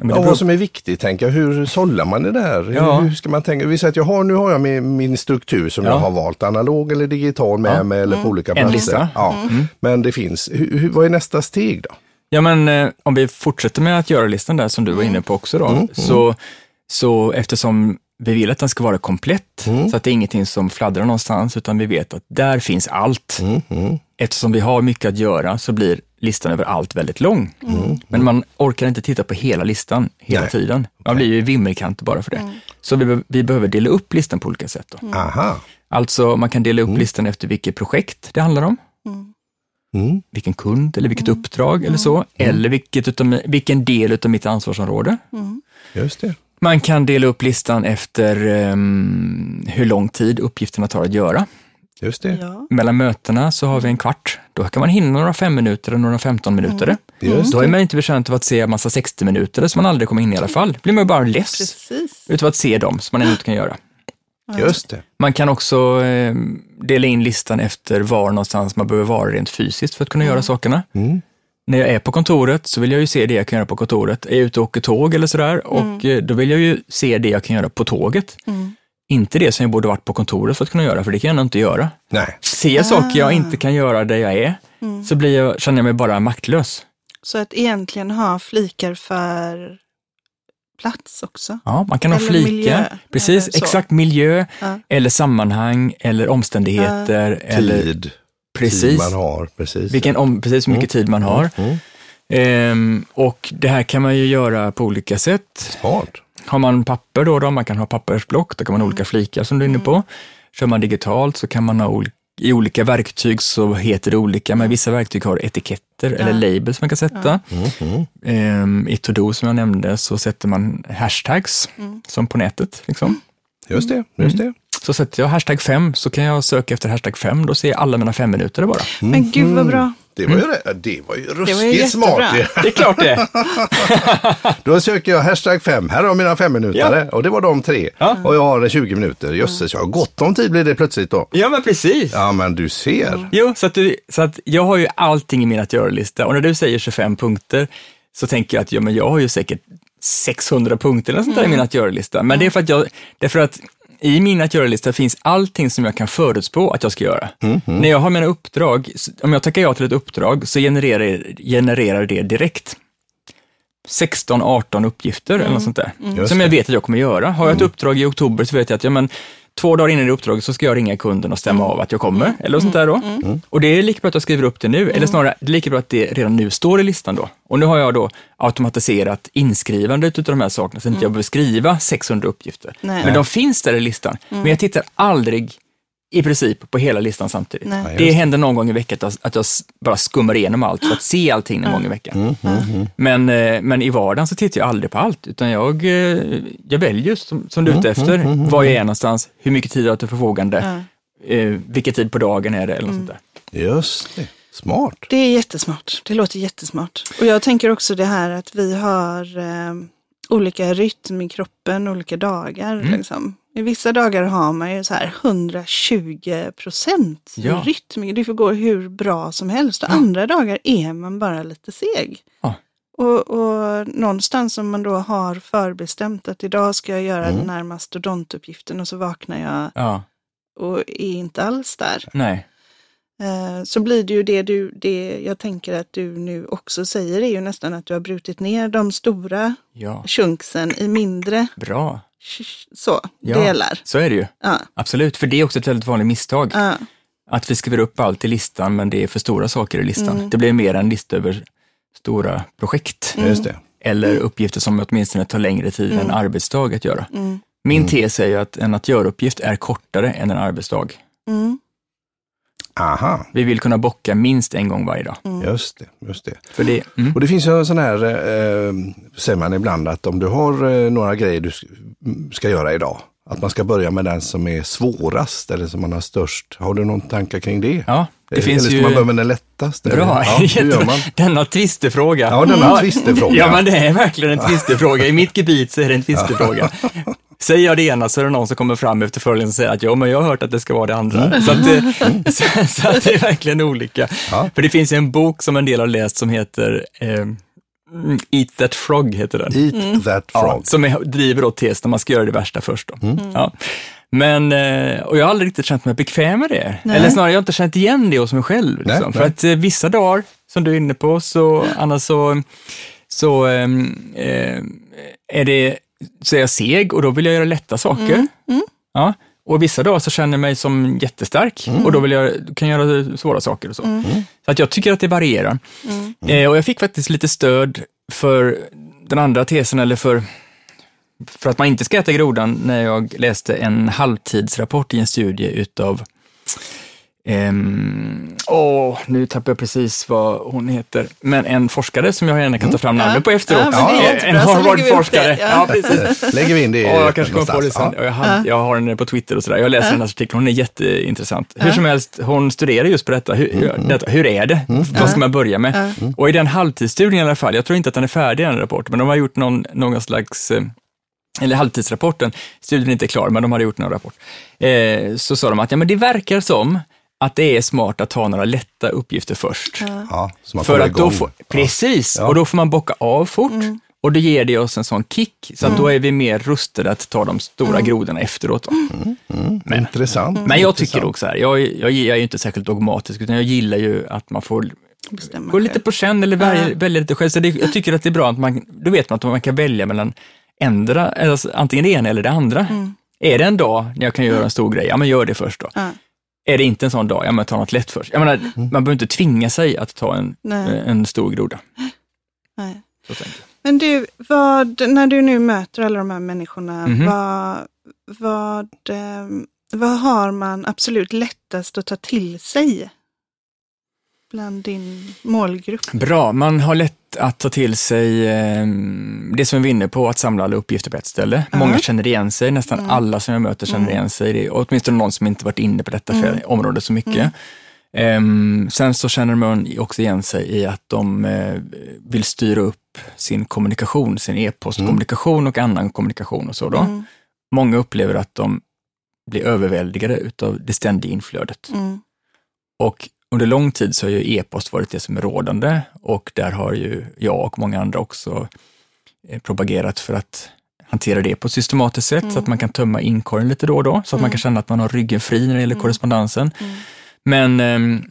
Speaker 3: Men
Speaker 1: Ja, vad som är viktigt, tänker jag. Hur sållar man det där?
Speaker 3: Ja.
Speaker 1: Hur ska man tänka? Vi säger att jag har, nu har jag min, min struktur som
Speaker 3: Ja.
Speaker 1: jag har valt, analog eller digital med
Speaker 3: Ja.
Speaker 1: mig eller på olika
Speaker 3: En
Speaker 1: platser.
Speaker 3: lista.
Speaker 1: Ja.
Speaker 3: Mm.
Speaker 1: Men det finns, hur, hur, vad är nästa steg då?
Speaker 3: Ja, men eh, om vi fortsätter med att göra listan där som du var inne på också då,
Speaker 1: Mm,
Speaker 3: så, så eftersom vi vill att den ska vara komplett,
Speaker 1: Mm.
Speaker 3: så att det är ingenting som fladdrar någonstans, utan vi vet att där finns allt.
Speaker 1: Mm, mm,
Speaker 3: Eftersom vi har mycket att göra så blir listan över allt väldigt lång.
Speaker 1: Mm.
Speaker 3: Men man orkar inte titta på hela listan hela
Speaker 1: Nej.
Speaker 3: tiden. Man blir ju vimmelkant bara för det.
Speaker 2: Mm.
Speaker 3: Så vi, be- vi behöver dela upp listan på olika sätt. Då.
Speaker 1: Aha.
Speaker 3: Alltså man kan dela upp
Speaker 1: Mm.
Speaker 3: listan efter vilket projekt det handlar om,
Speaker 1: Mm.
Speaker 3: vilken kund eller vilket uppdrag eller så, eller vilket utav, vilken del av mitt ansvarsområde.
Speaker 1: Just det.
Speaker 3: Man kan dela upp listan efter ehm, hur lång tid uppgifterna tar att göra.
Speaker 1: Just det.
Speaker 2: ja.
Speaker 3: Mellan mötena så har vi en kvart. Då kan man hinna några fem minuter och några 15 minuter.
Speaker 1: Just
Speaker 3: Då är man inte betjänt av att se en massa 60 minuter som man aldrig kommer in i alla fall. Då blir man bara less
Speaker 2: Precis.
Speaker 3: utav att se dem som man ändå inte kan göra.
Speaker 1: Just det.
Speaker 3: Man kan också eh, dela in listan efter var någonstans man behöver vara rent fysiskt för att kunna göra sakerna.
Speaker 1: Mm.
Speaker 3: När jag är på kontoret så vill jag ju se det jag kan göra på kontoret. Är jag ute och åker tåg eller sådär och eh, då vill jag ju se det jag kan göra på tåget.
Speaker 2: Mm.
Speaker 3: Inte det som jag borde varit på kontoret för att kunna göra, för det kan jag ändå inte göra.
Speaker 1: Nej.
Speaker 3: Ser jag saker jag inte kan göra där jag är, så blir jag, känner jag mig bara maktlös.
Speaker 2: Så att egentligen ha flikar för plats också.
Speaker 3: Ja, man kan ha
Speaker 2: Eller
Speaker 3: flikar.
Speaker 2: miljö,
Speaker 3: Precis, exakt miljö,
Speaker 2: Ja.
Speaker 3: eller sammanhang, eller omständigheter. Eller,
Speaker 1: Tid. Tid
Speaker 3: precis,
Speaker 1: man har. Precis.
Speaker 3: vilken om, precis hur mycket tid man har.
Speaker 1: Mm.
Speaker 3: Ehm, och det här kan man ju göra på olika sätt.
Speaker 1: Smart.
Speaker 3: Har man papper då, då man kan ha pappersblock, då kan man ha olika flikar som du är inne på. Kör man digitalt så kan man ha olika i olika verktyg så heter det olika, men vissa verktyg har etiketter eller labels man kan sätta.
Speaker 1: Mm.
Speaker 3: Ehm, I To-Do som jag nämnde så sätter man hashtags, som på nätet. Liksom.
Speaker 1: Just det. Just det.
Speaker 3: Så sätter jag hashtag 5 så kan jag söka efter hashtag 5, då ser jag alla mina fem minuter bara.
Speaker 2: Men gud vad bra.
Speaker 1: Det var ju, det, det var ju ruskigt smart.
Speaker 2: jättebra.
Speaker 3: Det är klart det! [LAUGHS]
Speaker 1: Då söker jag hashtag 5. Här har mina fem minuter och det var de tre.
Speaker 3: Ja.
Speaker 1: Och jag har 20 minuter. Jösses, jag har gott om tid blir det plötsligt då.
Speaker 3: Ja, men precis.
Speaker 1: Ja, men du ser.
Speaker 3: Jo, så att, du, så att jag har ju allting i min att göra-lista och när du säger 25 punkter så tänker jag att ja, men jag har ju säkert 600 punkter eller sånt där i min att göra-lista. Men det är för att jag, det är för att i min att göra-lista finns allting som jag kan förutspå att jag ska göra. När jag har mina uppdrag, om jag tackar ja till ett uppdrag så genererar, genererar det direkt 16-18 uppgifter eller något sånt där.
Speaker 1: Just
Speaker 3: Som jag vet att jag kommer göra. Har jag ett uppdrag i oktober så vet jag att ja, men, två dagar innan det uppdraget så ska jag ringa kunden och stämma av att jag kommer. Eller något sånt där då. Och det är lika bra att jag skriver upp det nu, eller snarare det är lika bra att det redan nu står i listan då. Och nu har jag då automatiserat inskrivandet av de här sakerna så att inte jag behöver skriva 600 uppgifter.
Speaker 2: Nej.
Speaker 3: Men de finns där i listan. Men jag tittar aldrig i princip på hela listan samtidigt.
Speaker 2: Nej.
Speaker 3: Det händer någon gång i veckan att jag, att jag s- bara skummar igenom allt för att se allting någon gång i veckan. Men, eh, men i vardagen så tittar jag aldrig på allt, utan jag, eh, jag väljer som, som du är ute efter, var jag är någonstans, hur mycket tid jag har till förfogande, eh, vilken tid på dagen är det eller något sånt där.
Speaker 1: Just det. Smart.
Speaker 2: Det är jättesmart. Det låter jättesmart. Och jag tänker också det här att vi har eh, olika rytm i kroppen, olika dagar. Liksom. I vissa dagar har man ju så här 120 procent
Speaker 3: Ja.
Speaker 2: rytm. Det får gå hur bra som helst. Och andra dagar är man bara lite seg.
Speaker 3: Ja.
Speaker 2: Och, och någonstans om man då har förbestämt att idag ska jag göra
Speaker 3: Mm.
Speaker 2: den här mastodontuppgiften och så vaknar jag
Speaker 3: Ja,
Speaker 2: och är inte alls där.
Speaker 3: nej.
Speaker 2: Eh, så blir det ju det du, det jag tänker att du nu också säger är ju nästan att du har brutit ner de stora
Speaker 3: Ja,
Speaker 2: chunksen i mindre
Speaker 3: bra.
Speaker 2: Så,
Speaker 3: Ja.
Speaker 2: delar.
Speaker 3: Så är det ju.
Speaker 2: Ja,
Speaker 3: Absolut, för det är också ett väldigt vanligt misstag.
Speaker 2: ja,
Speaker 3: Att vi skriver upp allt i listan, men det är för stora saker i listan.
Speaker 2: Mm.
Speaker 3: Det blir mer en lista över stora projekt.
Speaker 1: Det.
Speaker 3: Eller uppgifter som åtminstone tar längre tid än en arbetsdag att göra.
Speaker 2: mm,
Speaker 3: Min tes är ju att en att göra-uppgift är kortare än en arbetsdag.
Speaker 2: Mm,
Speaker 1: Aha,
Speaker 3: Vi vill kunna bocka minst en gång varje dag.
Speaker 1: just det. Just det.
Speaker 3: För det, mm,
Speaker 1: Och det finns ju en sån här, eh, säger man ibland, att om du har eh, några grejer du ska göra idag, att man ska börja med den som är svårast eller som man har störst. Har du någon tankar kring det?
Speaker 3: ja, det
Speaker 1: eller
Speaker 3: finns
Speaker 1: ska
Speaker 3: ju...
Speaker 1: man börja med den lättaste?
Speaker 3: Bra,
Speaker 1: Ja, [LAUGHS] hur gör man?
Speaker 3: denna tvistefråga.
Speaker 1: Ja, denna tvistefråga.
Speaker 3: Ja, men det är verkligen en tvistefråga. I mitt gebit så är det en tvistefråga. [LAUGHS] Säger jag det ena så är det någon som kommer fram efter föreläsningen och säger att ja, men jag har hört att det ska vara det andra. Så, att det, [LAUGHS] [LAUGHS] så, så att det är verkligen olika.
Speaker 1: Ja.
Speaker 3: För det finns ju en bok som en del har läst som heter eh, Eat that frog, heter den.
Speaker 1: Eat that
Speaker 3: Ja,
Speaker 1: frog.
Speaker 3: som är, driver då tes när man ska göra det värsta först. Då.
Speaker 1: Mm.
Speaker 3: Ja. Men, eh, och jag har aldrig riktigt känt mig bekväm med det.
Speaker 2: Nej.
Speaker 3: Eller snarare, jag har inte känt igen det hos mig själv.
Speaker 1: Nej,
Speaker 3: Liksom. För
Speaker 1: nej.
Speaker 3: att eh, vissa dagar, som du är inne på, så, annars så, så ehm, eh, är det, så är jag seg och då vill jag göra lätta saker. Ja. Och vissa dagar så känner jag mig som jättestark och då vill jag, kan jag göra svåra saker och så. Så att jag tycker att det varierar. Eh, och jag fick faktiskt lite stöd för den andra tesen, eller för, för att man inte ska äta grodan, när jag läste en halvtidsrapport i en studie utav Ehm, åh, nu tappar jag precis vad hon heter. Men en forskare som jag gärna kan ta fram namnet på efteråt.
Speaker 2: Ja,
Speaker 3: Eh, en Harvard-forskare.
Speaker 2: ja.
Speaker 3: Ja, precis. [LAUGHS]
Speaker 1: Lägger vi in det
Speaker 3: Ja, jag kanske kommer på det sen. Jag, har, jag har den på Twitter och sådär. Jag läser hennes artikel, hon är jätteintressant. Hur som helst, hon studerar just på detta. Hur, hur, detta, hur är det? Vad ska man börja med? Och i den halvtidsstudien i alla fall, jag tror inte att den är färdig den rapporten, men de har gjort någon, någon slags eh, eller halvtidsrapporten, studien är inte klar, men de hade gjort någon rapport. Eh, så sa de att ja, men det verkar som att det är smart att ta några lätta uppgifter först.
Speaker 1: Ja, så man
Speaker 3: För att då får, precis,
Speaker 1: Ja.
Speaker 3: och då får man bocka av fort och då ger det oss en sån kick, så att då är vi mer rustade att ta de stora grodorna efteråt. Då.
Speaker 1: Men, Intressant.
Speaker 3: Men jag tycker också här, jag, jag, jag är ju inte särskilt dogmatisk, utan jag gillar ju att man får
Speaker 2: bestämma
Speaker 3: gå lite på känn eller välja, välja lite själv. Så det, jag tycker att det är bra att man, då vet man att man kan välja mellan ändra, alltså, antingen det ena eller det andra. Är det en dag när jag kan göra en stor grej, ja men gör det först då. Är det inte en sån dag, ja men ta något lätt först. Jag menar, man behöver inte tvinga sig att ta en,
Speaker 2: Nej.
Speaker 3: en stor groda.
Speaker 2: Nej. Men du, vad, när du nu möter alla de här människorna,
Speaker 3: Mhm.
Speaker 2: vad, vad, ehm, vad har man absolut lättast att ta till sig bland din målgrupp?
Speaker 3: Bra, man har lätt att ta till sig eh, det som vi är inne på, att samla alla uppgifter på ett ställe. Många känner igen sig, nästan alla som jag möter känner igen sig. Det är åtminstone någon som inte varit inne på detta mm. område så mycket. Ehm, sen så känner man också igen sig i att de eh, vill styra upp sin kommunikation, sin e-postkommunikation och annan kommunikation och så. Då. Många upplever att de blir överväldigade utav det ständiga inflödet.
Speaker 2: Mm.
Speaker 3: Och under lång tid så har ju e-post varit det som är rådande och där har ju jag och många andra också eh, propagerat för att hantera det på ett systematiskt sätt så att man kan tömma inkorgen lite då och då, så att man kan känna att man har ryggen fri när det gäller korrespondensen. Men ehm,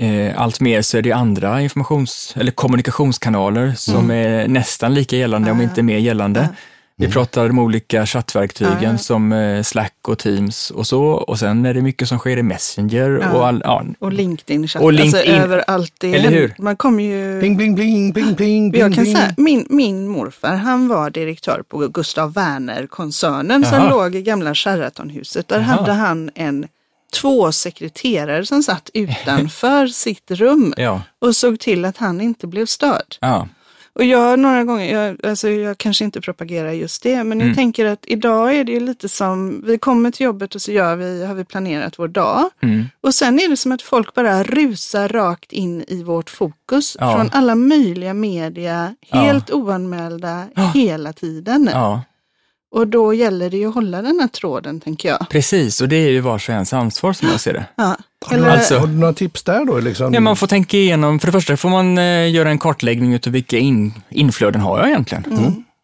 Speaker 3: eh, allt mer så är det andra informations eller kommunikationskanaler som är nästan lika gällande, om inte mer gällande. Vi pratar om olika chattverktygen
Speaker 2: Ja.
Speaker 3: som eh, Slack och Teams och så. Och sen är det mycket som sker i Messenger och all, ja,
Speaker 2: Och LinkedIn-chatt,
Speaker 3: Och LinkedIn.
Speaker 2: alltså överallt. Det
Speaker 3: Eller hur?
Speaker 2: Man kommer ju...
Speaker 1: Bling, bling, bling, bling, bling,
Speaker 2: Jag kan
Speaker 1: bling.
Speaker 2: säga, min, min morfar han var direktör på Gustav Werner-koncernen som låg i gamla Sheratonhuset. Där
Speaker 3: Jaha.
Speaker 2: hade han en två sekreterare som satt [LAUGHS] utanför sitt rum
Speaker 3: ja,
Speaker 2: och såg till att han inte blev störd.
Speaker 3: ja,
Speaker 2: Och jag några gånger, jag, alltså jag kanske inte propagerar just det, men
Speaker 3: Mm.
Speaker 2: jag tänker att idag är det lite som, vi kommer till jobbet och så gör vi, har vi planerat vår dag.
Speaker 3: mm,
Speaker 2: Och sen är det som att folk bara rusar rakt in i vårt fokus
Speaker 3: Ja.
Speaker 2: från alla möjliga media, helt oanmälda hela tiden.
Speaker 3: ja,
Speaker 2: Och då gäller det ju att hålla den här tråden, tänker jag.
Speaker 3: Precis, och det är ju vars och ens ansvar som jag ser det.
Speaker 2: Ja.
Speaker 1: Har, du,
Speaker 2: Eller,
Speaker 3: Alltså-
Speaker 1: har du några tips där då? Liksom?
Speaker 3: Ja, man får tänka igenom, för det första får man eh, göra en kartläggning av vilka in, inflöden har jag egentligen.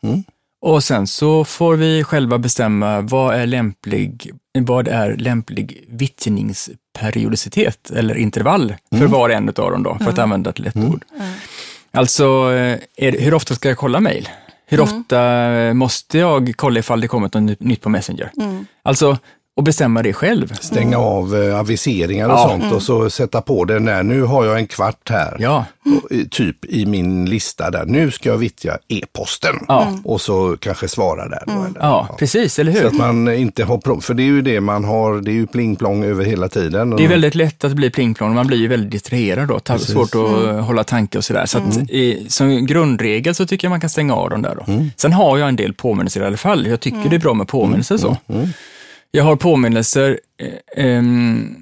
Speaker 1: Mm.
Speaker 3: Och sen så får vi själva bestämma vad är lämplig, vad är lämplig vittjningsperiodicitet eller intervall för var och en av dem då, för att använda ett lätt ord. Alltså, eh, är, hur ofta ska jag kolla mejl? Hur ofta måste jag kolla ifall det kommit något nytt på Messenger? Alltså, och bestämma det själv.
Speaker 1: Stänga av eh, aviseringar och
Speaker 3: Ja.
Speaker 1: sånt och så sätta på det när nu har jag en kvart här.
Speaker 3: Ja,
Speaker 1: Och, i- Typ i min lista där, nu ska jag vittja e-posten.
Speaker 3: Ja.
Speaker 1: Och så kanske svara där. Då, eller?
Speaker 3: ja, precis, eller
Speaker 1: Så
Speaker 3: hur?
Speaker 1: att man inte har, pro- för det är ju det man har, det är ju pling-plong över hela tiden.
Speaker 3: Det är väldigt lätt att bli plingplong, man blir ju väldigt distraherad då, tar svårt att hålla tanke och sådär. Så att i, som grundregel så tycker jag man kan stänga av dem där då. Sen har jag en del påminnelser i alla fall, jag tycker det är bra med påminnelser så. Jag har påminnelser, eh, ehm,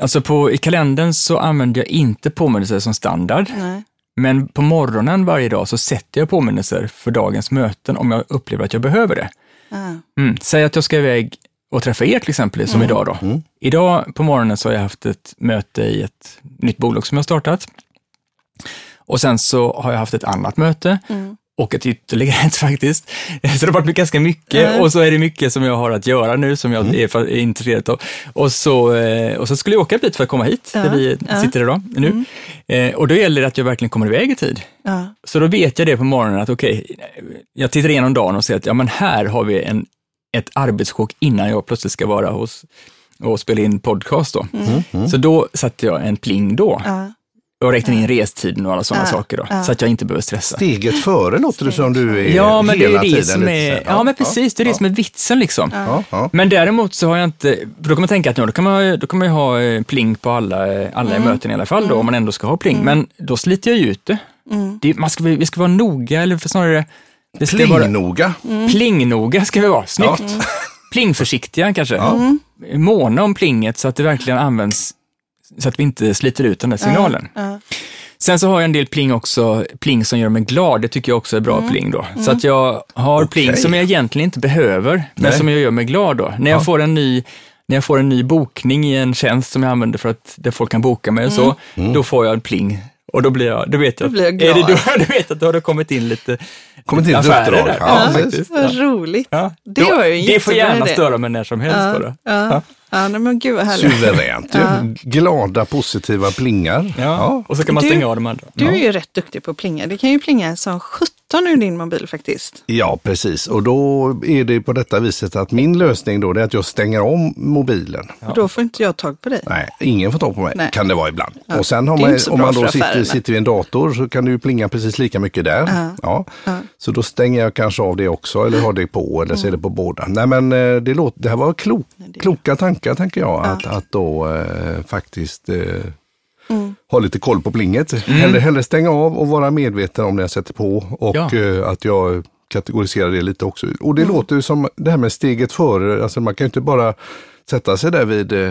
Speaker 3: alltså på, i kalendern så använder jag inte påminnelser som standard.
Speaker 2: nej.
Speaker 3: Men på morgonen varje dag så sätter jag påminnelser för dagens möten om jag upplever att jag behöver det. Mm. Säg att jag ska iväg och träffa er till exempel, som idag då. Idag på morgonen så har jag haft ett möte i ett nytt bolag som jag har startat. Och sen så har jag haft ett annat möte och ett ytterligare [LAUGHS] ett faktiskt. Så det har varit ganska mycket
Speaker 2: Mm.
Speaker 3: och så är det mycket som jag har att göra nu som jag är, fa- är intresserad av. Och så, eh, och så skulle jag åka dit för att komma hit, där
Speaker 2: Ja,
Speaker 3: vi
Speaker 2: ja.
Speaker 3: sitter idag nu. Eh, Och då gäller det att jag verkligen kommer iväg i tid.
Speaker 2: Ja.
Speaker 3: Så då vet jag det på morgonen att okej, jag tittar igenom dagen och ser att ja, men här har vi en, ett arbetssjok innan jag plötsligt ska vara hos och spela in podcast då. Så då satte jag en pling då. Och räknade in restiden och alla sådana
Speaker 2: Ja,
Speaker 3: saker då,
Speaker 2: ja.
Speaker 3: så att jag inte behöver stressa.
Speaker 1: Steget före låter det som du är
Speaker 3: Ja, men det
Speaker 1: hela
Speaker 3: är det
Speaker 1: tiden
Speaker 3: som är,
Speaker 1: så här.
Speaker 3: ja, men precis, det är det som är vitsen liksom.
Speaker 1: Ja, ja.
Speaker 3: Men däremot så har jag inte, för då kan man tänka att ja, då kan man, då kan man ju ha eh, pling på alla, eh, alla i möten i alla fall då, om man ändå ska ha pling. Men då sliter jag ju ut det. det man ska, vi ska vara noga, eller för snarare, det ska vara
Speaker 1: Plingnoga.
Speaker 3: plingnoga ska vi vara, snyggt. Plingförsiktiga kanske. Måna om plinget så att det verkligen används, så att vi inte sliter ut den där signalen.
Speaker 2: Ja.
Speaker 3: Sen så har jag en del pling också, pling som gör mig glad, det tycker jag också är bra pling då. Så att jag har pling
Speaker 1: Okej.
Speaker 3: som jag egentligen inte behöver, men
Speaker 1: Nej.
Speaker 3: som jag gör mig glad då. När jag,
Speaker 1: Ja.
Speaker 3: får en ny, när jag får en ny bokning i en tjänst som jag använder för att där folk kan boka mig och så, då får jag en pling. Och då blir jag, då vet jag,
Speaker 2: Då blir jag
Speaker 3: är det
Speaker 2: glad.
Speaker 3: då, [LAUGHS] då vet att då har det kommit in lite
Speaker 1: Kommit in ett
Speaker 3: affärer
Speaker 1: uppdrag.
Speaker 3: där.
Speaker 1: Ja,
Speaker 3: Ja, faktiskt.
Speaker 2: Vad roligt.
Speaker 3: Ja.
Speaker 2: Det
Speaker 3: Då-
Speaker 2: var ju
Speaker 3: det får gärna störa mig när som helst
Speaker 2: Ja,
Speaker 3: bara.
Speaker 2: Ja. Ja, nej, men gud vad härligt.
Speaker 1: Suveränt. ju. Glada, positiva plingar.
Speaker 3: Ja. Och så kan man
Speaker 2: Du-
Speaker 3: stänga av de andra.
Speaker 2: Du är ju rätt duktig på att plinga. Det kan ju plinga som 17 ur din mobil faktiskt.
Speaker 1: Ja, precis. Och då är det på detta viset att min lösning då är att jag stänger om mobilen.
Speaker 2: Och då får inte jag tag på dig.
Speaker 1: Nej, ingen får tag på mig.
Speaker 2: Nej.
Speaker 1: Kan det vara ibland. Och sen har man, om man då sitter, sitter vid en dator så kan det ju plinga precis lika mycket där. Ja. Så då stänger jag kanske av det också eller har det på eller så är det på båda. Nej men eh, det, låter, det här var klok, kloka tankar tänker jag. Att, att då eh, faktiskt eh, ha lite koll på plinget. Hellre, hellre stänga av och vara medveten om när jag sätter på och
Speaker 3: Ja.
Speaker 1: eh, att jag kategoriserar det lite också. Och det låter ju som det här med steget före, alltså man kan ju inte bara sätta sig där vid eh,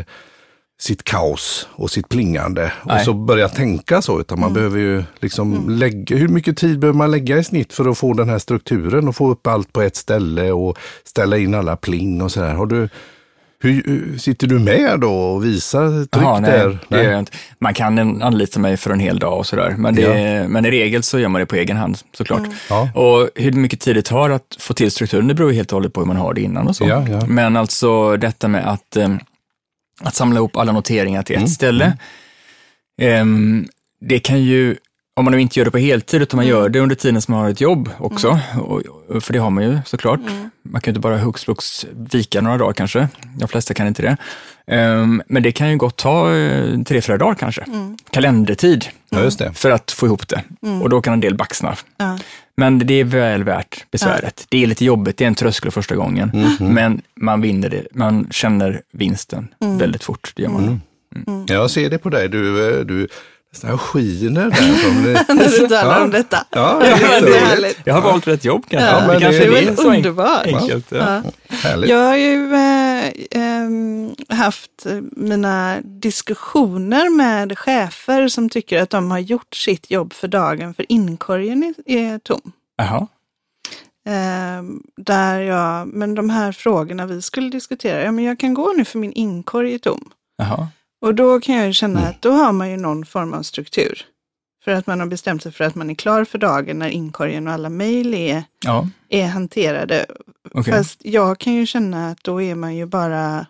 Speaker 1: sitt kaos och sitt plingande och
Speaker 3: Nej.
Speaker 1: så börja tänka så, utan man behöver ju liksom lägga, hur mycket tid behöver man lägga i snitt för att få den här strukturen och få upp allt på ett ställe och ställa in alla pling och sådär. Har du, hur, sitter du med då och visar tryck
Speaker 3: Jaha, nej,
Speaker 1: där?
Speaker 3: det gör jag inte. Man kan anlita mig för en hel dag och sådär, men, det, men i regel så gör man det på egen hand såklart.
Speaker 1: Ja.
Speaker 3: Och hur mycket tid det tar att få till strukturen, det beror helt och hållet på hur man har det innan och så.
Speaker 1: Ja, ja.
Speaker 3: Men alltså detta med att, eh, att samla ihop alla noteringar till ett
Speaker 1: Mm,
Speaker 3: ställe, ehm, det kan ju, om man nu inte gör det på heltid, utan man gör det under tiden som man har ett jobb också, och, och- för det har man ju såklart. Man kan ju inte bara hux flux vika några dagar kanske, de flesta kan inte det. Ehm, men det kan ju gott ta eh, tre, fyra dagar kanske, kalendertid,
Speaker 1: Ja,
Speaker 3: för att få ihop det. Och då kan en del baxna.
Speaker 2: Ja.
Speaker 3: Men det är väl värt besväret. Det är lite jobbigt, det är en tröskel första gången,
Speaker 1: Mhm.
Speaker 3: men man vinner det, man känner vinsten väldigt fort. Det gör man.
Speaker 1: Mm. Jag ser det på dig, du, eh, du nästan skiner där. Det, [LAUGHS]
Speaker 2: När du talar
Speaker 1: Ja.
Speaker 2: om detta.
Speaker 1: ja,
Speaker 2: det
Speaker 1: det
Speaker 2: är härligt.
Speaker 3: Jag har valt rätt jobb kanske.
Speaker 2: Ja,
Speaker 3: det kanske
Speaker 1: det är
Speaker 2: väl
Speaker 3: så
Speaker 2: underbart.
Speaker 3: enkelt. Ja.
Speaker 2: Ja. Jag har ju ehm, haft mina diskussioner med chefer som tycker att de har gjort sitt jobb för dagen för inkorgen är, tom.
Speaker 3: Jaha.
Speaker 2: Eh, där jag, men de här frågorna vi skulle diskutera, ja men jag kan gå nu för min inkorg är tom.
Speaker 3: Jaha.
Speaker 2: Och då kan jag ju känna att då har man ju någon form av struktur. För att man har bestämt sig för att man är klar för dagen när inkorgen och alla mejl är,
Speaker 3: Ja,
Speaker 2: är hanterade.
Speaker 3: okej.
Speaker 2: Fast jag kan ju känna att då är man ju bara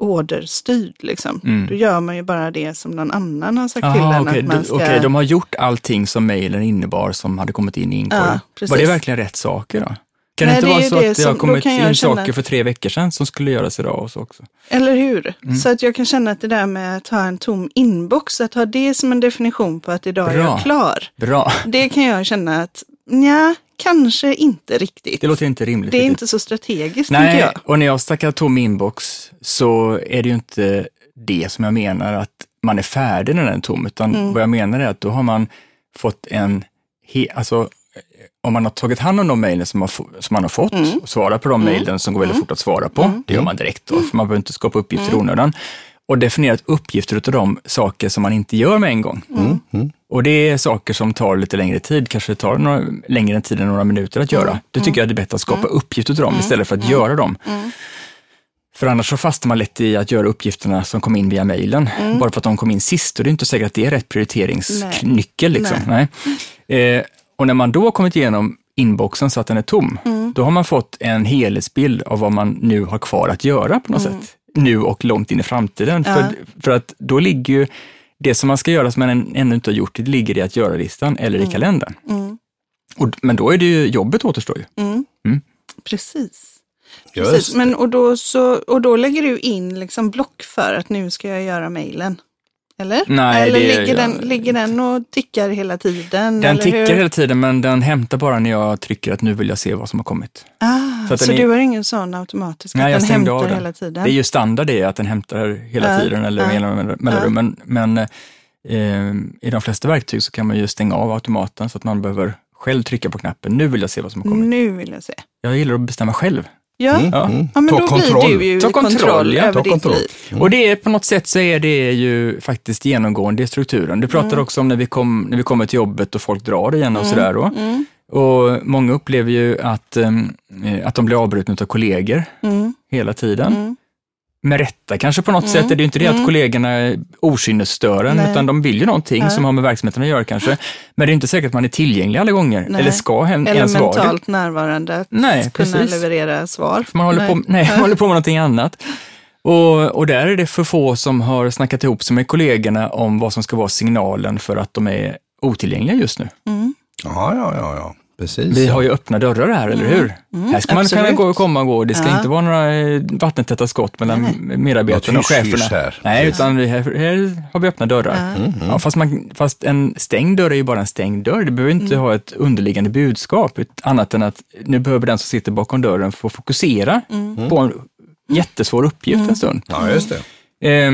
Speaker 2: orderstyrd liksom.
Speaker 3: Mm.
Speaker 2: Då gör man ju bara det som någon annan har sagt till
Speaker 3: Jaha,
Speaker 2: en
Speaker 3: okej.
Speaker 2: att man
Speaker 3: Du-
Speaker 2: ska...
Speaker 3: okej, de har gjort allting som mejlen innebar som hade kommit in i inkorg.
Speaker 2: Ja.
Speaker 3: Var det verkligen rätt saker då? Kan
Speaker 2: Nej,
Speaker 3: det inte
Speaker 2: det är
Speaker 3: vara så att det har kommit in
Speaker 2: känna
Speaker 3: saker för tre veckor sedan som skulle göras idag och så också?
Speaker 2: Eller hur?
Speaker 3: Mm.
Speaker 2: Så att jag kan känna att det där med att ha en tom inbox, att ha det som en definition på att idag är
Speaker 3: Bra.
Speaker 2: jag klar.
Speaker 3: Bra.
Speaker 2: Det kan jag känna att, nja, kanske inte riktigt.
Speaker 3: Det låter inte rimligt.
Speaker 2: Det är
Speaker 3: riktigt.
Speaker 2: inte så strategiskt,
Speaker 3: Nej,
Speaker 2: jag.
Speaker 3: och när jag snackar tom inbox så är det ju inte det som jag menar att man är färdig när den är tom, utan
Speaker 2: Mm.
Speaker 3: vad jag menar är att då har man fått en, he, alltså om man har tagit hand om de mejlen som, som man har fått
Speaker 2: Mm.
Speaker 3: och svarat på de mejlen som går väldigt fort att svara på, det gör man direkt då, för man behöver inte skapa uppgifter
Speaker 2: Mm.
Speaker 3: i onödan. Och definierat uppgifter av de saker som man inte gör med en gång.
Speaker 2: Mm.
Speaker 3: Och det är saker som tar lite längre tid, kanske tar några, längre tid än några minuter att göra.
Speaker 2: Mm.
Speaker 3: Det tycker jag är bättre att skapa uppgifter till dem istället för att göra dem. För annars så fastnar man lätt i att göra uppgifterna som kom in via mejlen, bara för att de kom in sist. Och det är inte säkert att det är rätt prioriteringsnyckel. Liksom. Nej. Eh, och när man då har kommit igenom inboxen så att den är tom, då har man fått en helhetsbild av vad man nu har kvar att göra på något sätt. Nu och långt in i framtiden.
Speaker 2: Ja.
Speaker 3: För, för att då ligger ju det som man ska göra som man än- ännu inte har gjort, det ligger i att göra-listan eller i kalendern.
Speaker 2: Mm.
Speaker 3: Och, men då är det ju, jobbet återstår ju.
Speaker 2: Mm.
Speaker 3: Mm.
Speaker 2: Precis. Precis. Men, och, då så, och då lägger du in liksom block för att nu ska jag göra mejlen. Eller?
Speaker 3: Nej,
Speaker 2: eller
Speaker 3: det-
Speaker 2: ligger, den,
Speaker 3: jag-
Speaker 2: ligger den och tickar hela tiden?
Speaker 3: Den tickar
Speaker 2: hur?
Speaker 3: hela tiden, men den hämtar bara när jag trycker att nu vill jag se vad som har kommit.
Speaker 2: Ah,
Speaker 3: Så
Speaker 2: så
Speaker 3: är-
Speaker 2: du har ingen sån automatisk,
Speaker 3: Nej,
Speaker 2: att den hämtar
Speaker 3: den.
Speaker 2: hela tiden?
Speaker 3: Det är ju standard det, att den hämtar hela
Speaker 2: Ja,
Speaker 3: tiden eller
Speaker 2: ja,
Speaker 3: mellan mellanrum. Men, men eh, i de flesta verktyg så kan man ju stänga av automaten så att man behöver själv trycka på knappen. Nu vill jag se vad som har kommit.
Speaker 2: Nu vill jag se.
Speaker 3: Jag gillar att bestämma själv.
Speaker 2: Ja,
Speaker 1: Mm,
Speaker 3: Ja.
Speaker 1: mm.
Speaker 2: ja men
Speaker 1: Ta
Speaker 2: då
Speaker 1: kontroll.
Speaker 2: blir du ju
Speaker 3: Ta kontroll,
Speaker 2: kontroll,
Speaker 3: ja,
Speaker 2: över
Speaker 1: ta
Speaker 2: ditt
Speaker 1: kontroll.
Speaker 2: liv.
Speaker 3: Och det är på något sätt så är det ju faktiskt genomgående i strukturen. Du pratar också om när vi, kom, när vi kommer till jobbet och folk drar igen och sådär. Då.
Speaker 2: Mm,
Speaker 3: Och många upplever ju att, em, eh, att de blir avbrutna av kollegor
Speaker 2: mm,
Speaker 3: hela tiden. Med rätta kanske på något
Speaker 2: Mm.
Speaker 3: sätt. Det är ju inte det att
Speaker 2: Mm.
Speaker 3: kollegorna är okynnesstören,
Speaker 2: Nej.
Speaker 3: utan de vill ju någonting
Speaker 2: Nej.
Speaker 3: som har med verksamheten att göra kanske. Men det är inte säkert att man är tillgänglig alla gånger,
Speaker 2: Nej.
Speaker 3: eller ska hem,
Speaker 2: Eller
Speaker 3: ens vara det.
Speaker 2: mentalt närvarande, att
Speaker 3: Nej,
Speaker 2: kunna
Speaker 3: precis.
Speaker 2: leverera svar.
Speaker 3: För man håller, på, [LAUGHS] nej, man håller på med någonting annat. Och, och där är det för få som har snackat ihop sig med kollegorna om vad som ska vara signalen för att de är otillgängliga just nu.
Speaker 2: Mm.
Speaker 1: Ja, ja, ja, ja. Precis.
Speaker 3: Vi har ju öppna dörrar här, eller hur? här ska man kunna gå och komma och gå. Det ska
Speaker 2: Ja.
Speaker 3: inte vara några eh, vattentäta skott mellan medarbetarna och cheferna.
Speaker 1: här.
Speaker 3: Nej, utan vi- här, här har vi öppna dörrar. Ja, fast, man, fast en stängd dörr är ju bara en stängd dörr. Det behöver inte ha ett underliggande budskap, annat än att nu behöver den som sitter bakom dörren få fokusera på en jättesvår uppgift en stund.
Speaker 1: Ja, just det.
Speaker 3: Eh,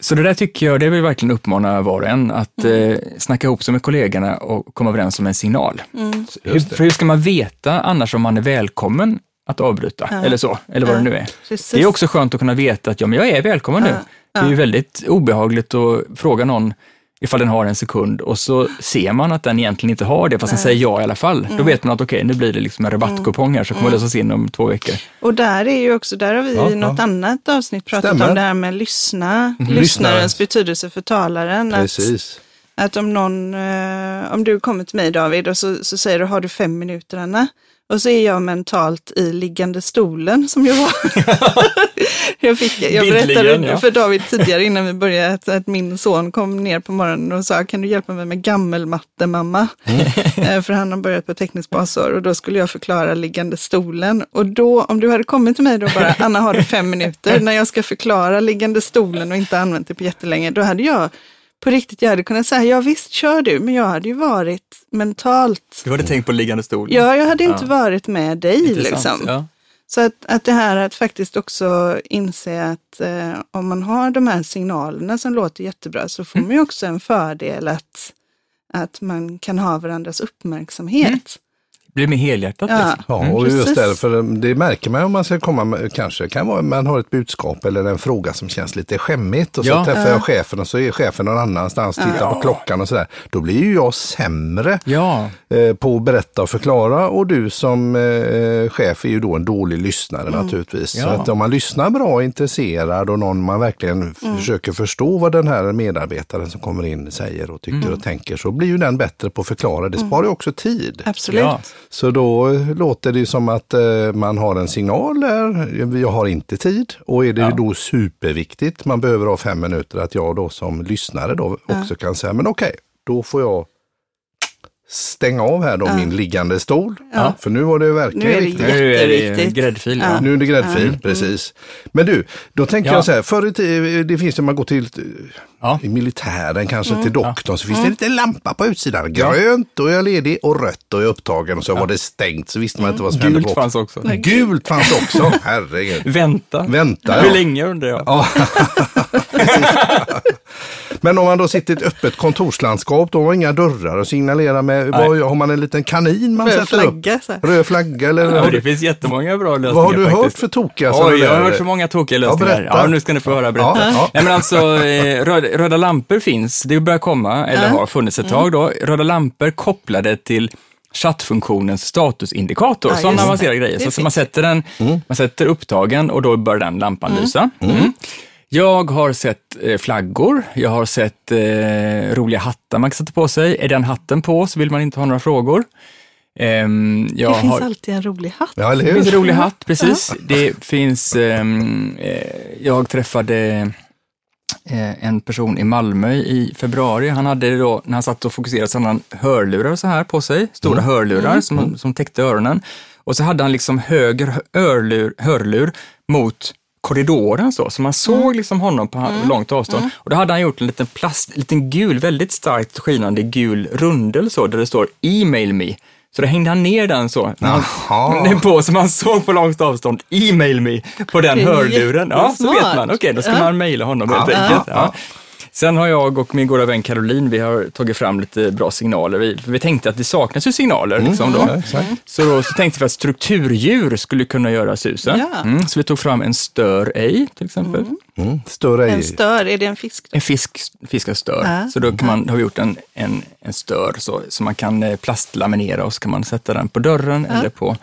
Speaker 3: så det där tycker jag, det vill jag verkligen uppmana var och en att eh, snacka ihop sig med kollegorna och komma överens om en signal. Hur,
Speaker 1: Just det.
Speaker 3: för hur ska man veta annars om man är välkommen att avbryta, eller så, eller vad
Speaker 2: Ja.
Speaker 3: det nu är.
Speaker 2: Precis.
Speaker 3: Det är också skönt att kunna veta att ja, men jag är välkommen nu. Det är ju väldigt obehagligt att fråga någon ifall den har en sekund och så ser man att den egentligen inte har det, fast den säger ja i alla fall.
Speaker 2: Mm.
Speaker 3: Då vet man att okej, nu blir det liksom en rabattkupong här som kommer lösas in om två veckor.
Speaker 2: Och där är ju också, där har vi
Speaker 1: Ja,
Speaker 2: i något
Speaker 1: ja.
Speaker 2: annat avsnitt pratat
Speaker 1: Stämmer.
Speaker 2: om det här med lyssna,
Speaker 1: Lyssnarens.
Speaker 2: lyssnarens betydelse för talaren. Att,
Speaker 1: Precis.
Speaker 2: att om någon, eh, om du kommer till mig David och så, så säger du, har du fem minuter Anna? Och så är jag mentalt i liggande stolen som jag var. [LAUGHS] jag, fick, jag berättade
Speaker 3: ja.
Speaker 2: för David tidigare innan vi började att, att min son kom ner på morgonen och sa, kan du hjälpa mig med gammelmatte mamma? [LAUGHS] Eh, för han har börjat på tekniskt basår och då skulle jag förklara liggande stolen. Och då, om du hade kommit till mig då bara, Anna har du fem minuter när jag ska förklara liggande stolen och inte använt det på jättelänge, då hade jag på riktigt, jag hade kunnat säga, ja visst kör du, men jag hade ju varit mentalt,
Speaker 3: Du hade tänkt på liggande stol?
Speaker 2: ja jag hade inte varit med dig liksom.
Speaker 3: Ja.
Speaker 2: Så att, att det här att faktiskt också inse att eh, om man har de här signalerna som låter jättebra så får man ju också en fördel att, att man kan ha varandras uppmärksamhet.
Speaker 3: Blir mer helhjärtat.
Speaker 2: Ja.
Speaker 3: Liksom.
Speaker 1: Ja,
Speaker 2: Mm,
Speaker 1: och just
Speaker 2: precis.
Speaker 1: därför, det märker man om man ska komma med, kanske kan vara, man har ett budskap eller en fråga som känns lite skämmigt och så
Speaker 3: Ja.
Speaker 1: träffar jag chefen och så är chefen någon annanstans, tittar på klockan och sådär. Då blir ju jag sämre
Speaker 3: Ja,
Speaker 1: eh, på att berätta och förklara och du som eh, chef är ju då en dålig lyssnare naturligtvis. Så
Speaker 3: Ja.
Speaker 1: att om man lyssnar bra och intresserad och någon man verkligen försöker förstå vad den här medarbetaren som kommer in säger och tycker och tänker så blir ju den bättre på att förklara. Det sparar ju också tid.
Speaker 2: Absolut.
Speaker 3: Ja.
Speaker 1: Så då låter det som att eh, man har en signal där, jag har inte tid. Och är det
Speaker 3: Ja.
Speaker 1: då superviktigt, man behöver ha fem minuter, att jag då som lyssnare då också kan säga, men okej, då får jag stänga av här då min liggande stol.
Speaker 2: Ja.
Speaker 1: För nu var det verkligen
Speaker 2: Nu är det
Speaker 1: viktigt.
Speaker 3: Nu är det gräddfil. Ja.
Speaker 2: Ja.
Speaker 1: Nu är det gräddfil, precis. Men du, då tänker
Speaker 3: Ja.
Speaker 1: jag så här, förr i det finns ju, man går till
Speaker 3: Ja.
Speaker 1: i militären, kanske
Speaker 2: Mm.
Speaker 1: till doktorn, så finns det lite lampa på utsidan. Grönt, då är jag ledig och rött, då är jag upptagen. Och så var det stängt, så visste man inte vad som hände
Speaker 3: Gult fanns också.
Speaker 1: Gult fanns också, herregud.
Speaker 3: Vänta.
Speaker 1: Vänta,
Speaker 3: Hur
Speaker 1: ja.
Speaker 3: länge undrar jag? [LAUGHS] [LAUGHS] [LAUGHS]
Speaker 1: Ja. Men om man då sitter i ett öppet kontorslandskap, då har man inga dörrar och signalerar med, vad, har man en liten kanin man
Speaker 2: Röd
Speaker 1: sätter upp?
Speaker 2: flagga. Så här.
Speaker 1: Röd flagga eller?
Speaker 3: Ja,
Speaker 1: har
Speaker 3: det finns jättemånga bra lösningar
Speaker 1: vad har du
Speaker 3: faktiskt.
Speaker 1: hört för tokiga
Speaker 3: Oj, jag har hört så många tokiga lösningar.
Speaker 1: berätta.
Speaker 3: Ja, nu ska ni få höra berätta.
Speaker 1: Ja, ja.
Speaker 3: Nej, men alltså, eh, röda, röda lampor finns, det börjar komma, eller har funnits ett tag då. Röda lampor kopplade till chattfunktionens statusindikator,
Speaker 2: Ja,
Speaker 3: sådana avancerade grejer. Så, så man sätter den, man sätter upptagen och då börjar den lampan lysa. Mm. Jag har sett eh, flaggor, jag har sett eh, roliga hattar man kan sätta på sig. Är den hatten på så vill man inte ha några frågor. Jag
Speaker 2: Det finns
Speaker 3: har...
Speaker 2: alltid en rolig hatt.
Speaker 1: Ja,
Speaker 3: Det finns en rolig hatt, precis. Det finns, eh, jag träffade eh, en person i Malmö i februari. Han hade då, när han satt och fokuserade, så hade han hörlurar så här på sig, stora hörlurar som, som täckte öronen. Och så hade han liksom höger hörlur, hörlur mot korridoren så, så man såg liksom honom på han- långt avstånd. Och då hade han gjort en liten plast, en liten gul, väldigt starkt skinande gul rundel så, där det står e-mail me. Så då hängde han ner den så, den på, så man såg på långt avstånd, e-mail me, på den hörluren. Ja, så vet man, okej, då ska man mejla honom helt enkelt.
Speaker 1: Ja.
Speaker 3: Sen har jag och min goda vän Caroline, vi har tagit fram lite bra signaler. Vi, för vi tänkte att det saknas ju signaler. Liksom då.
Speaker 1: Ja, exakt.
Speaker 3: Så då så tänkte vi att strukturdjur skulle kunna göra susen.
Speaker 2: Ja.
Speaker 3: Mm, så vi tog fram en stör ej till exempel.
Speaker 1: Mm, större
Speaker 2: En
Speaker 1: i.
Speaker 2: stör, är det en fisk?
Speaker 3: En fisk, fiskar stör.
Speaker 2: Ja.
Speaker 3: Så då kan man, har vi gjort en, en, en stör så, så man kan eh, plastlaminera och så kan man sätta den på dörren eller på,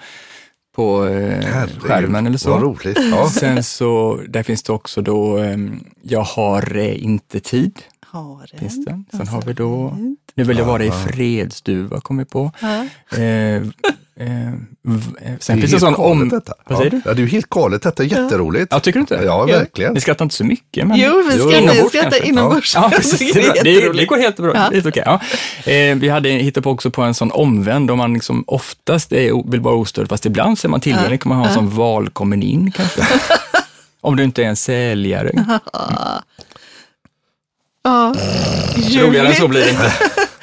Speaker 3: på eh, skärmen eller så.
Speaker 1: Vad roligt. Ja. [LAUGHS]
Speaker 3: Sen så, där finns det också då, ehm, jag har eh, inte tid.
Speaker 2: Haren.
Speaker 3: Finns det. Sen har vi då, nu vill jag vara i fredsduva, kom vi på.
Speaker 2: Ja.
Speaker 3: Eh, eh, eh, sen finns det
Speaker 1: helt
Speaker 3: sån om...
Speaker 1: detta.
Speaker 3: Vad säger
Speaker 1: ja.
Speaker 3: du?
Speaker 1: Ja, det är ju helt galet detta. Jätteroligt.
Speaker 3: Ja, tycker du inte?
Speaker 1: Ja, verkligen.
Speaker 3: Ni skrattar inte så mycket. Men...
Speaker 2: Jo, vi skrattar, vi
Speaker 3: inombords
Speaker 2: skrattar
Speaker 3: kanske.
Speaker 2: inombords.
Speaker 3: Ja. [LAUGHS]
Speaker 2: Det
Speaker 3: Det, går helt bra.
Speaker 2: Ja.
Speaker 3: Det är okej, ja. eh, vi hade hittat på också på en sån omvänd, om man liksom oftast är, vill vara ostörd, fast ibland så är man tillgänglig, kan man ha en sån val kommer in kanske. [LAUGHS] om du inte är en säljare.
Speaker 2: Ja,
Speaker 3: Roligare än så blir det inte. [LAUGHS]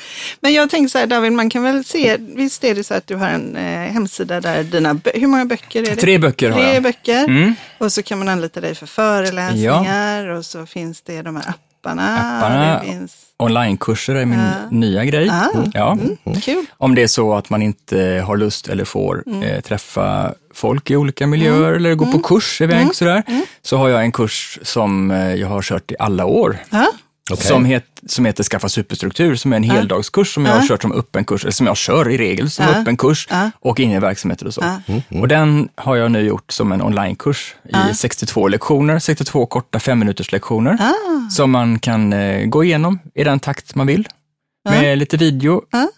Speaker 2: Men jag tänker så här David, man kan väl se, visst är det så att du har en eh, hemsida där dina, hur många böcker är det?
Speaker 3: Tre böcker har
Speaker 2: Tre
Speaker 3: jag.
Speaker 2: böcker.
Speaker 3: Mm.
Speaker 2: Och så kan man anlita dig för föreläsningar och så finns det de här apparna.
Speaker 3: Apparna.
Speaker 2: Finns,
Speaker 3: Onlinekurser är min nya grej.
Speaker 2: Ah.
Speaker 3: Ja.
Speaker 2: kul.
Speaker 3: Om det är så att man inte har lust eller får
Speaker 2: Mm.
Speaker 3: eh, träffa folk i olika miljöer eller gå på kurs iväg
Speaker 2: Mm.
Speaker 3: sådär, så har jag en kurs som eh, jag har kört i alla år.
Speaker 2: Ja,
Speaker 1: Okej.
Speaker 3: Som, het, som heter Skaffa superstruktur, som är en heldagskurs som jag har kört som öppen kurs, eller som jag kör i regel som
Speaker 2: Ja.
Speaker 3: öppen kurs
Speaker 2: Ja.
Speaker 3: och inne i verksamheter och så.
Speaker 2: Ja.
Speaker 3: Och den har jag nu gjort som en onlinekurs i 62 lektioner, 62 korta femminuters lektioner
Speaker 2: Ah.
Speaker 3: som man kan eh, gå igenom i den takt man vill. Med lite video
Speaker 2: Ja.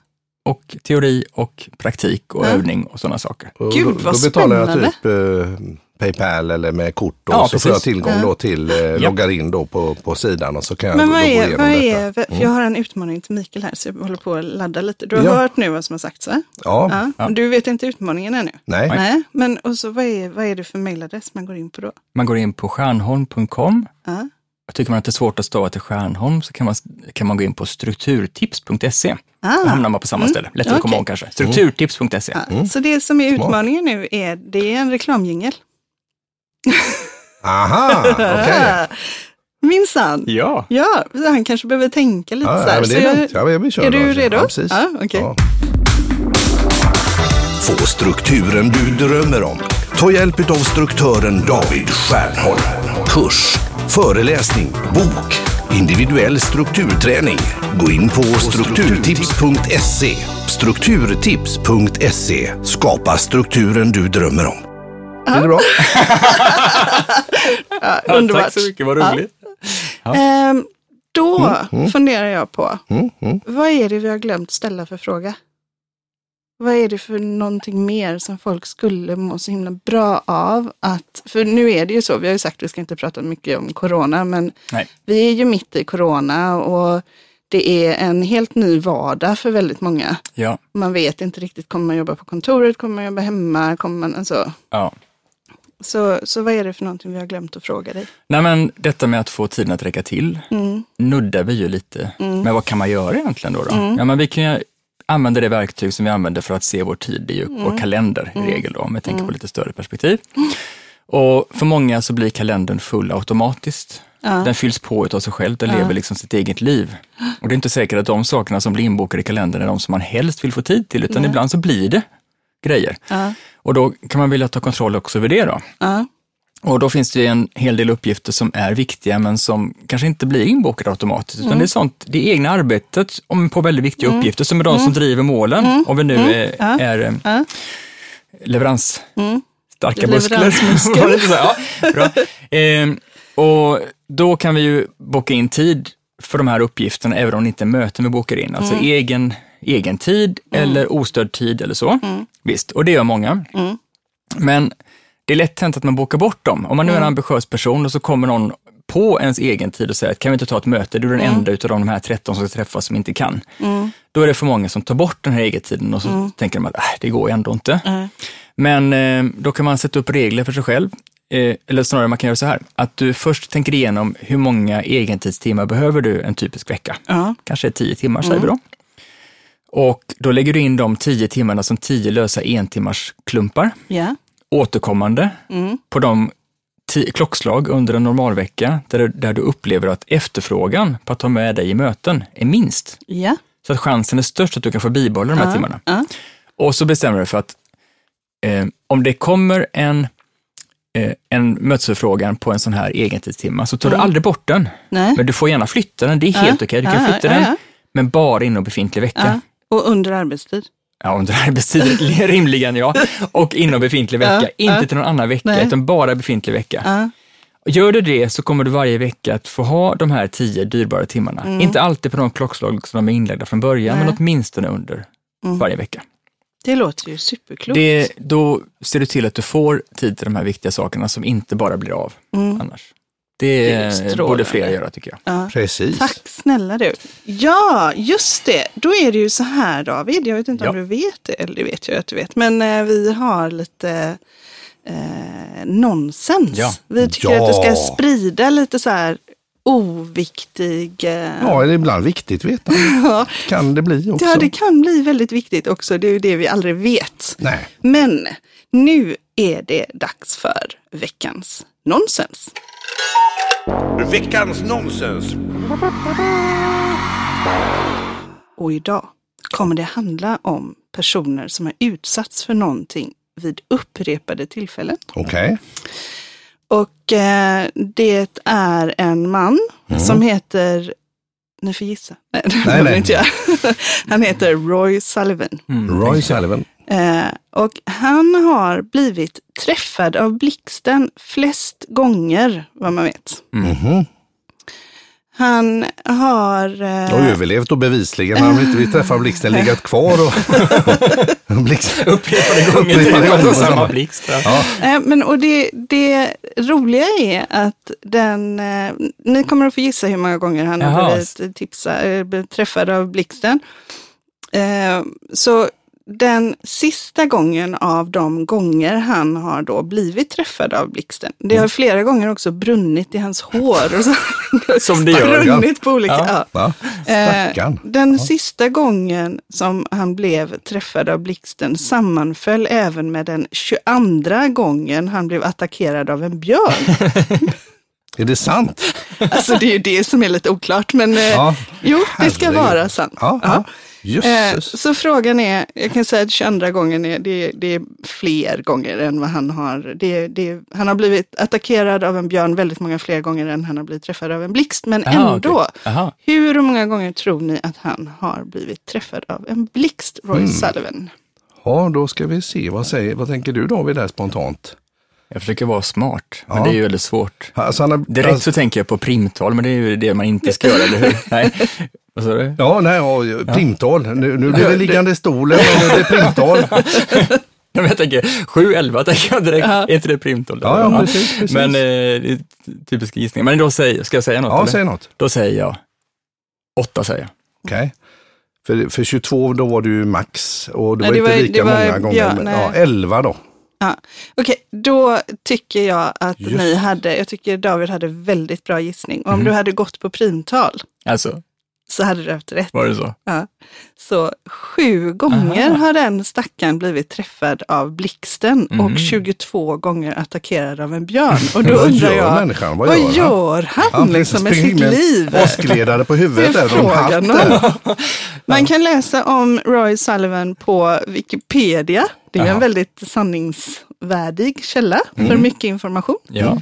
Speaker 3: och teori och praktik och övning och sådana saker.
Speaker 2: Gud,
Speaker 1: då,
Speaker 2: vad
Speaker 1: då betalar jag
Speaker 2: spännande.
Speaker 1: typ eh, Paypal eller med kort och
Speaker 3: Ja,
Speaker 1: så får jag
Speaker 3: precis.
Speaker 1: tillgång då till, eh, loggar in då på, på sidan och så kan jag
Speaker 2: Men
Speaker 1: då,
Speaker 2: vad
Speaker 1: då gå
Speaker 2: är,
Speaker 1: igenom
Speaker 2: vad
Speaker 1: detta.
Speaker 2: är, för jag har en utmaning till Mikael här så jag håller på att ladda lite. Du har
Speaker 1: Ja.
Speaker 2: hört nu vad som har sagts va?
Speaker 1: Ja,
Speaker 2: Ja. Du vet inte utmaningen ännu?
Speaker 1: nej.
Speaker 2: Nej. Men och så vad är, vad är det för mejladress man går in på då?
Speaker 3: Man går in på stjärnholm.com.
Speaker 2: Ja.
Speaker 3: Jag tycker man att det är svårt att stava till Stjärnholm så kan man, kan man gå in på strukturtips.se.
Speaker 2: Ah.
Speaker 3: Då hamnar man på samma ställe. Lättare att komma ihåg kanske. Strukturtips.se.
Speaker 2: Ja. Så det som är
Speaker 1: Mm.
Speaker 2: Utmaningen nu är, det är en reklamjingel.
Speaker 1: Aha, okej. [LAUGHS]
Speaker 2: Minsann.
Speaker 3: Ja.
Speaker 2: Ja, så han kanske behöver tänka lite
Speaker 1: Ja,
Speaker 2: så här.
Speaker 1: men det
Speaker 2: Så
Speaker 1: är
Speaker 2: jag-
Speaker 1: lugnt. Ja, vi kör
Speaker 2: är
Speaker 1: då.
Speaker 2: du redo?
Speaker 1: Ja, precis.
Speaker 2: Ja, okej.
Speaker 1: Ja. få strukturen du drömmer om. Ta hjälp av struktören David Stjernholm. Kurs, föreläsning, bok, individuell strukturträning. Gå in på strukturtips.se. Strukturtips.se. Skapa strukturen du drömmer om. Är det bra? [LAUGHS]
Speaker 2: Ja,
Speaker 3: Ja,
Speaker 2: underbart.
Speaker 3: tack så mycket, vad roligt.
Speaker 2: Ehm, då
Speaker 1: Mm,
Speaker 2: funderar jag på, vad är det vi har glömt ställa för fråga? Vad är det för någonting mer som folk skulle må så himla bra av? Att, för nu är det ju så, vi har ju sagt att vi ska inte prata mycket om corona, men
Speaker 3: Nej.
Speaker 2: vi är ju mitt i corona och det är en helt ny vardag för väldigt många.
Speaker 3: Ja,
Speaker 2: Man vet inte riktigt, kommer man jobba på kontoret, kommer man jobba hemma, kommer man, alltså.
Speaker 3: ja.
Speaker 2: Så, så vad är det för någonting vi har glömt att fråga dig?
Speaker 3: Nej, men detta med att få tiden att räcka till nuddar vi ju lite. Men vad kan man göra egentligen då? då? Ja, men vi kan använda det verktyg som vi använder för att se vår tid, det är ju vår kalender i regel då, om jag tänker på lite större perspektiv. Och för många så blir kalendern full automatiskt. Den fylls på av sig själv, den lever liksom sitt eget liv. Och det är inte säkert att de sakerna som blir inbokade i kalendern är de som man helst vill få tid till, utan ibland så blir det grejer.
Speaker 2: Ja.
Speaker 3: Och då kan man vilja ta kontroll också över det då.
Speaker 2: Ja.
Speaker 3: Och då finns det en hel del uppgifter som är viktiga men som kanske inte blir inbokade automatiskt. Utan det är sånt, det egna arbetet om, på väldigt viktiga uppgifter som är de som driver målen. Om vi nu är,
Speaker 2: Ja.
Speaker 3: är eh,
Speaker 2: Ja.
Speaker 3: leverans, starka muskler. [LAUGHS] Ja, bra. Ehm, och då kan vi ju boka in tid för de här uppgifterna även om det inte är möten vi bokar in. Alltså egen, egen tid eller ostörd tid eller så. Visst, och det gör många. Men det är lätt hänt att man bokar bort dem. Om man nu är en ambitiös person och så kommer någon på ens egen tid och säger att kan vi inte ta ett möte, du är den enda utav de här 13 som ska träffas som inte kan. Då är det för många som tar bort den här egentiden och så tänker de att äh, det går ju ändå inte. Men eh, då kan man sätta upp regler för sig själv. Eh, eller snarare man kan göra så här, att du först tänker igenom hur många egentidstimmar behöver du en typisk vecka.
Speaker 2: Ja.
Speaker 3: Kanske 10 timmar säger vi då. Och då lägger du in de 10 timmarna som 10 lösa entimmars klumpar
Speaker 2: Ja.
Speaker 3: återkommande på de klockslag under en normalvecka där, du- där du upplever att efterfrågan på att ta med dig i möten är minst.
Speaker 2: Ja.
Speaker 3: Så att chansen är störst att du kan få bibehålla de här timmarna.
Speaker 2: Ja.
Speaker 3: Och så bestämmer du för att eh, om det kommer en, eh, en mötesförfrågan på en sån här egentidstimma så tar du aldrig bort den.
Speaker 2: Nej.
Speaker 3: Men du får gärna flytta den, det är helt okej. Du kan flytta den, men bara inom befintlig vecka.
Speaker 2: Och under arbetstid.
Speaker 3: Ja, under arbetstid [LAUGHS] rimligen ja. Och inom befintlig vecka.
Speaker 2: Ja,
Speaker 3: inte
Speaker 2: ja.
Speaker 3: till någon annan vecka,
Speaker 2: Nej.
Speaker 3: utan bara befintlig vecka.
Speaker 2: Ja.
Speaker 3: Gör du det så kommer du varje vecka att få ha de här tio dyrbara timmarna. Inte alltid på de klockslag som de är inlagda från början,
Speaker 2: Nej.
Speaker 3: men åtminstone under varje vecka.
Speaker 2: Det låter ju superklokt.
Speaker 3: Det, då ser du till att du får tid till de här viktiga sakerna som inte bara blir av annars. Det,
Speaker 2: Det
Speaker 3: borde fler göra tycker jag.
Speaker 2: Ja.
Speaker 1: Precis.
Speaker 2: Tack snälla du. Ja, just det. Då är det ju så här David, jag vet inte om
Speaker 3: Ja.
Speaker 2: du vet det, eller det vet jag att du vet, men eh, vi har lite eh, nonsens.
Speaker 3: Ja.
Speaker 2: Vi tycker
Speaker 1: Ja.
Speaker 2: att du ska sprida lite så här oviktig... Eh,
Speaker 1: Ja, är det ibland viktigt veta. [LAUGHS]
Speaker 2: ja.
Speaker 1: Kan det bli också.
Speaker 2: ja, det kan bli väldigt viktigt också. Det är ju det vi aldrig vet.
Speaker 1: Nej.
Speaker 2: Men nu är det dags för veckans nonsens.
Speaker 1: Veckans nonsens.
Speaker 2: Och idag kommer det handla om personer som har utsatts för någonting vid upprepade tillfällen.
Speaker 1: Okej.
Speaker 2: Och eh, det är en man som heter, ni får gissa, nej det
Speaker 1: Nej,
Speaker 2: behöver
Speaker 1: nej.
Speaker 2: inte jag. [LAUGHS] Han heter Roy Sullivan.
Speaker 1: Roy Sullivan.
Speaker 2: Eh, och han har blivit träffad av blixten flest gånger, vad man vet.
Speaker 1: Mhm.
Speaker 2: Han har...
Speaker 1: Och
Speaker 2: Eh,
Speaker 1: överlevt och bevisligen har de inte vi träffar blixten legat kvar. Och. [LAUGHS]
Speaker 3: Upprepade gånger, på samma blixt.
Speaker 1: Ja.
Speaker 2: Eh, Men, och det, det roliga är att den, eh, ni kommer att få gissa hur många gånger han har
Speaker 3: Jaha.
Speaker 2: blivit, tipsa, eh, blivit träffad av blixten. Eh, så den sista gången av de gånger han har då blivit träffad av blixten, det
Speaker 3: Mm.
Speaker 2: har flera gånger också brunnit i hans hår. Och så,
Speaker 3: Som det gör, ja.
Speaker 2: Brunnit på olika,
Speaker 3: Ja.
Speaker 2: ja. Eh,
Speaker 1: Stackarn.
Speaker 2: Den sista gången som han blev träffad av blixten sammanföll även med den 22 gången han blev attackerad av en björn. [LAUGHS]
Speaker 1: Är det sant? [LAUGHS]
Speaker 2: Alltså det är ju det som är lite oklart, men eh,
Speaker 1: Ja,
Speaker 2: jo, det ska
Speaker 1: herregud.
Speaker 2: vara sant.
Speaker 1: Ja,
Speaker 2: Ja.
Speaker 1: ja.
Speaker 2: Eh,
Speaker 1: Jösses.
Speaker 2: så frågan är, jag kan säga att 22 gången är, det, det är fler gånger än vad han har. Det, det, han har blivit attackerad av en björn väldigt många fler gånger än han har blivit träffad av en blixt. Men
Speaker 3: Aha,
Speaker 2: ändå.
Speaker 3: Aha.
Speaker 2: hur många gånger tror ni att han har blivit träffad av en blixt, Roy
Speaker 1: Mm.
Speaker 2: Sullivan?
Speaker 1: Ja, då ska vi se. Vad, säger, vad tänker du David där spontant?
Speaker 3: Jag försöker vara smart, men
Speaker 1: Ja.
Speaker 3: det är ju väldigt svårt.
Speaker 1: Alltså, han har,
Speaker 3: Direkt
Speaker 1: alltså,
Speaker 3: så tänker jag på primtal, men det är ju det man inte ska göra, eller hur? [LAUGHS] Nej. Vad sa du?
Speaker 1: Ja, nej, ja, primtal. Nu, nu blir det liggande i stolen och nu är det primtal. [LAUGHS]
Speaker 3: Ja, men jag tänker 7-11 tänker jag direkt. Är inte det primtal?
Speaker 1: Ja, ja, precis, precis.
Speaker 3: Men eh, det är typiska gissningar. Men då säger, ska jag säga något?
Speaker 1: Ja,
Speaker 3: eller?
Speaker 1: säg något.
Speaker 3: Då säger jag 8 säger jag.
Speaker 1: Okej. För, för 22 då var det ju max och det
Speaker 2: Nej,
Speaker 1: var
Speaker 2: det
Speaker 1: inte
Speaker 2: var-
Speaker 1: lika
Speaker 2: det var-
Speaker 1: många gånger.
Speaker 2: ja,
Speaker 1: men, ja, 11 då.
Speaker 2: Ja. Okej, då tycker jag att
Speaker 1: Just.
Speaker 2: ni hade, jag tycker David hade väldigt bra gissning. Och om
Speaker 1: Mhm.
Speaker 2: du hade gått på primtal
Speaker 3: Alltså,
Speaker 2: så hade du haft rätt.
Speaker 3: var det så?
Speaker 2: Ja. Så sju gånger
Speaker 3: Aha.
Speaker 2: har den stackaren blivit träffad av blixten
Speaker 3: Mhm.
Speaker 2: och 22 gånger attackerad av en björn. Och då [LAUGHS] undrar jag,
Speaker 1: människan? Vad,
Speaker 2: vad
Speaker 1: gör han?
Speaker 2: gör han
Speaker 1: Han
Speaker 2: liksom med sitt
Speaker 1: med
Speaker 2: liv?
Speaker 1: Åskledare på huvudet där
Speaker 2: frågan
Speaker 1: där.
Speaker 2: Man kan läsa om Roy Sullivan på Wikipedia. Det är
Speaker 3: Aha.
Speaker 2: en väldigt sanningsvärdig källa
Speaker 1: Mm.
Speaker 2: för mycket information.
Speaker 3: Ja.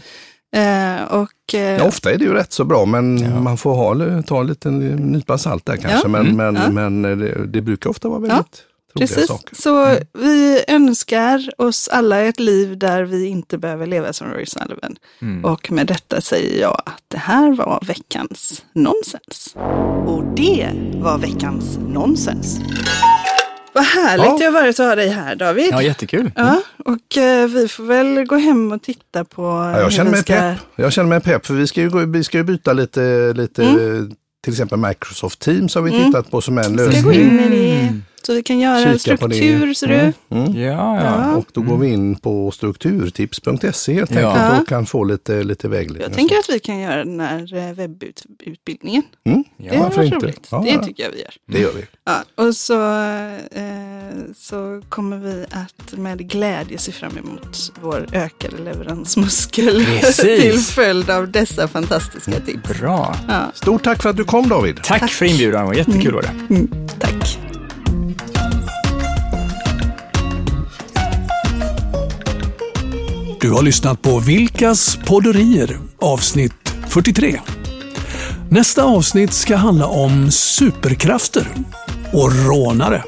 Speaker 2: Eh, och, eh,
Speaker 1: Ja, ofta är det ju rätt så bra men
Speaker 3: Ja.
Speaker 1: man får ha, ta en liten nypa salt där kanske.
Speaker 2: Ja.
Speaker 1: Men,
Speaker 3: Mm.
Speaker 1: men,
Speaker 2: Ja.
Speaker 1: men det, det brukar ofta vara väldigt roliga
Speaker 2: Precis,
Speaker 1: saker.
Speaker 2: så vi önskar oss alla ett liv där vi inte behöver leva som Roy Sullivan.
Speaker 3: Mm.
Speaker 2: Och med detta säger jag att det här var veckans nonsens. Och det var veckans nonsens. Vad härligt
Speaker 1: Ja.
Speaker 2: det varit att ha dig här David.
Speaker 3: ja, jättekul.
Speaker 2: Ja, och eh, vi får väl gå hem och titta på
Speaker 1: Ja, jag känner
Speaker 2: vi
Speaker 1: mig
Speaker 2: ska...
Speaker 1: pepp. Jag känner mig pepp för vi ska ju, gå, vi ska ju byta lite, lite
Speaker 2: Mm.
Speaker 1: till exempel Microsoft Teams har vi
Speaker 2: Mm.
Speaker 1: tittat på som en
Speaker 2: Ska
Speaker 1: lösning.
Speaker 2: gå in i det. Så vi kan göra en
Speaker 1: Kika på det.
Speaker 2: struktur, ser du.
Speaker 1: Mm. Mm.
Speaker 3: Ja, ja.
Speaker 2: Ja.
Speaker 1: Och då går vi in på strukturtips.se helt enkelt
Speaker 2: Ja.
Speaker 1: och kan få lite, lite vägledning.
Speaker 2: Jag tänker att vi kan göra den här eh, webbutbildningen.
Speaker 1: Mm,
Speaker 2: Det
Speaker 3: Ja,
Speaker 2: var
Speaker 1: varför inte?
Speaker 2: roligt.
Speaker 1: Ja,
Speaker 2: det
Speaker 1: ja.
Speaker 2: tycker jag vi gör.
Speaker 1: det gör vi.
Speaker 2: Ja, och så, eh, så kommer vi att med glädje se fram emot vår ökade leveransmuskel [LAUGHS] till följd av dessa fantastiska tips.
Speaker 3: Bra.
Speaker 2: Ja,
Speaker 1: Stort tack för att du kom David.
Speaker 3: Tack, för inbjudan, jättekul var det.
Speaker 2: mm, tack.
Speaker 4: Du har lyssnat på Vilkas podderier avsnitt 43. Nästa avsnitt ska handla om superkrafter och rånare.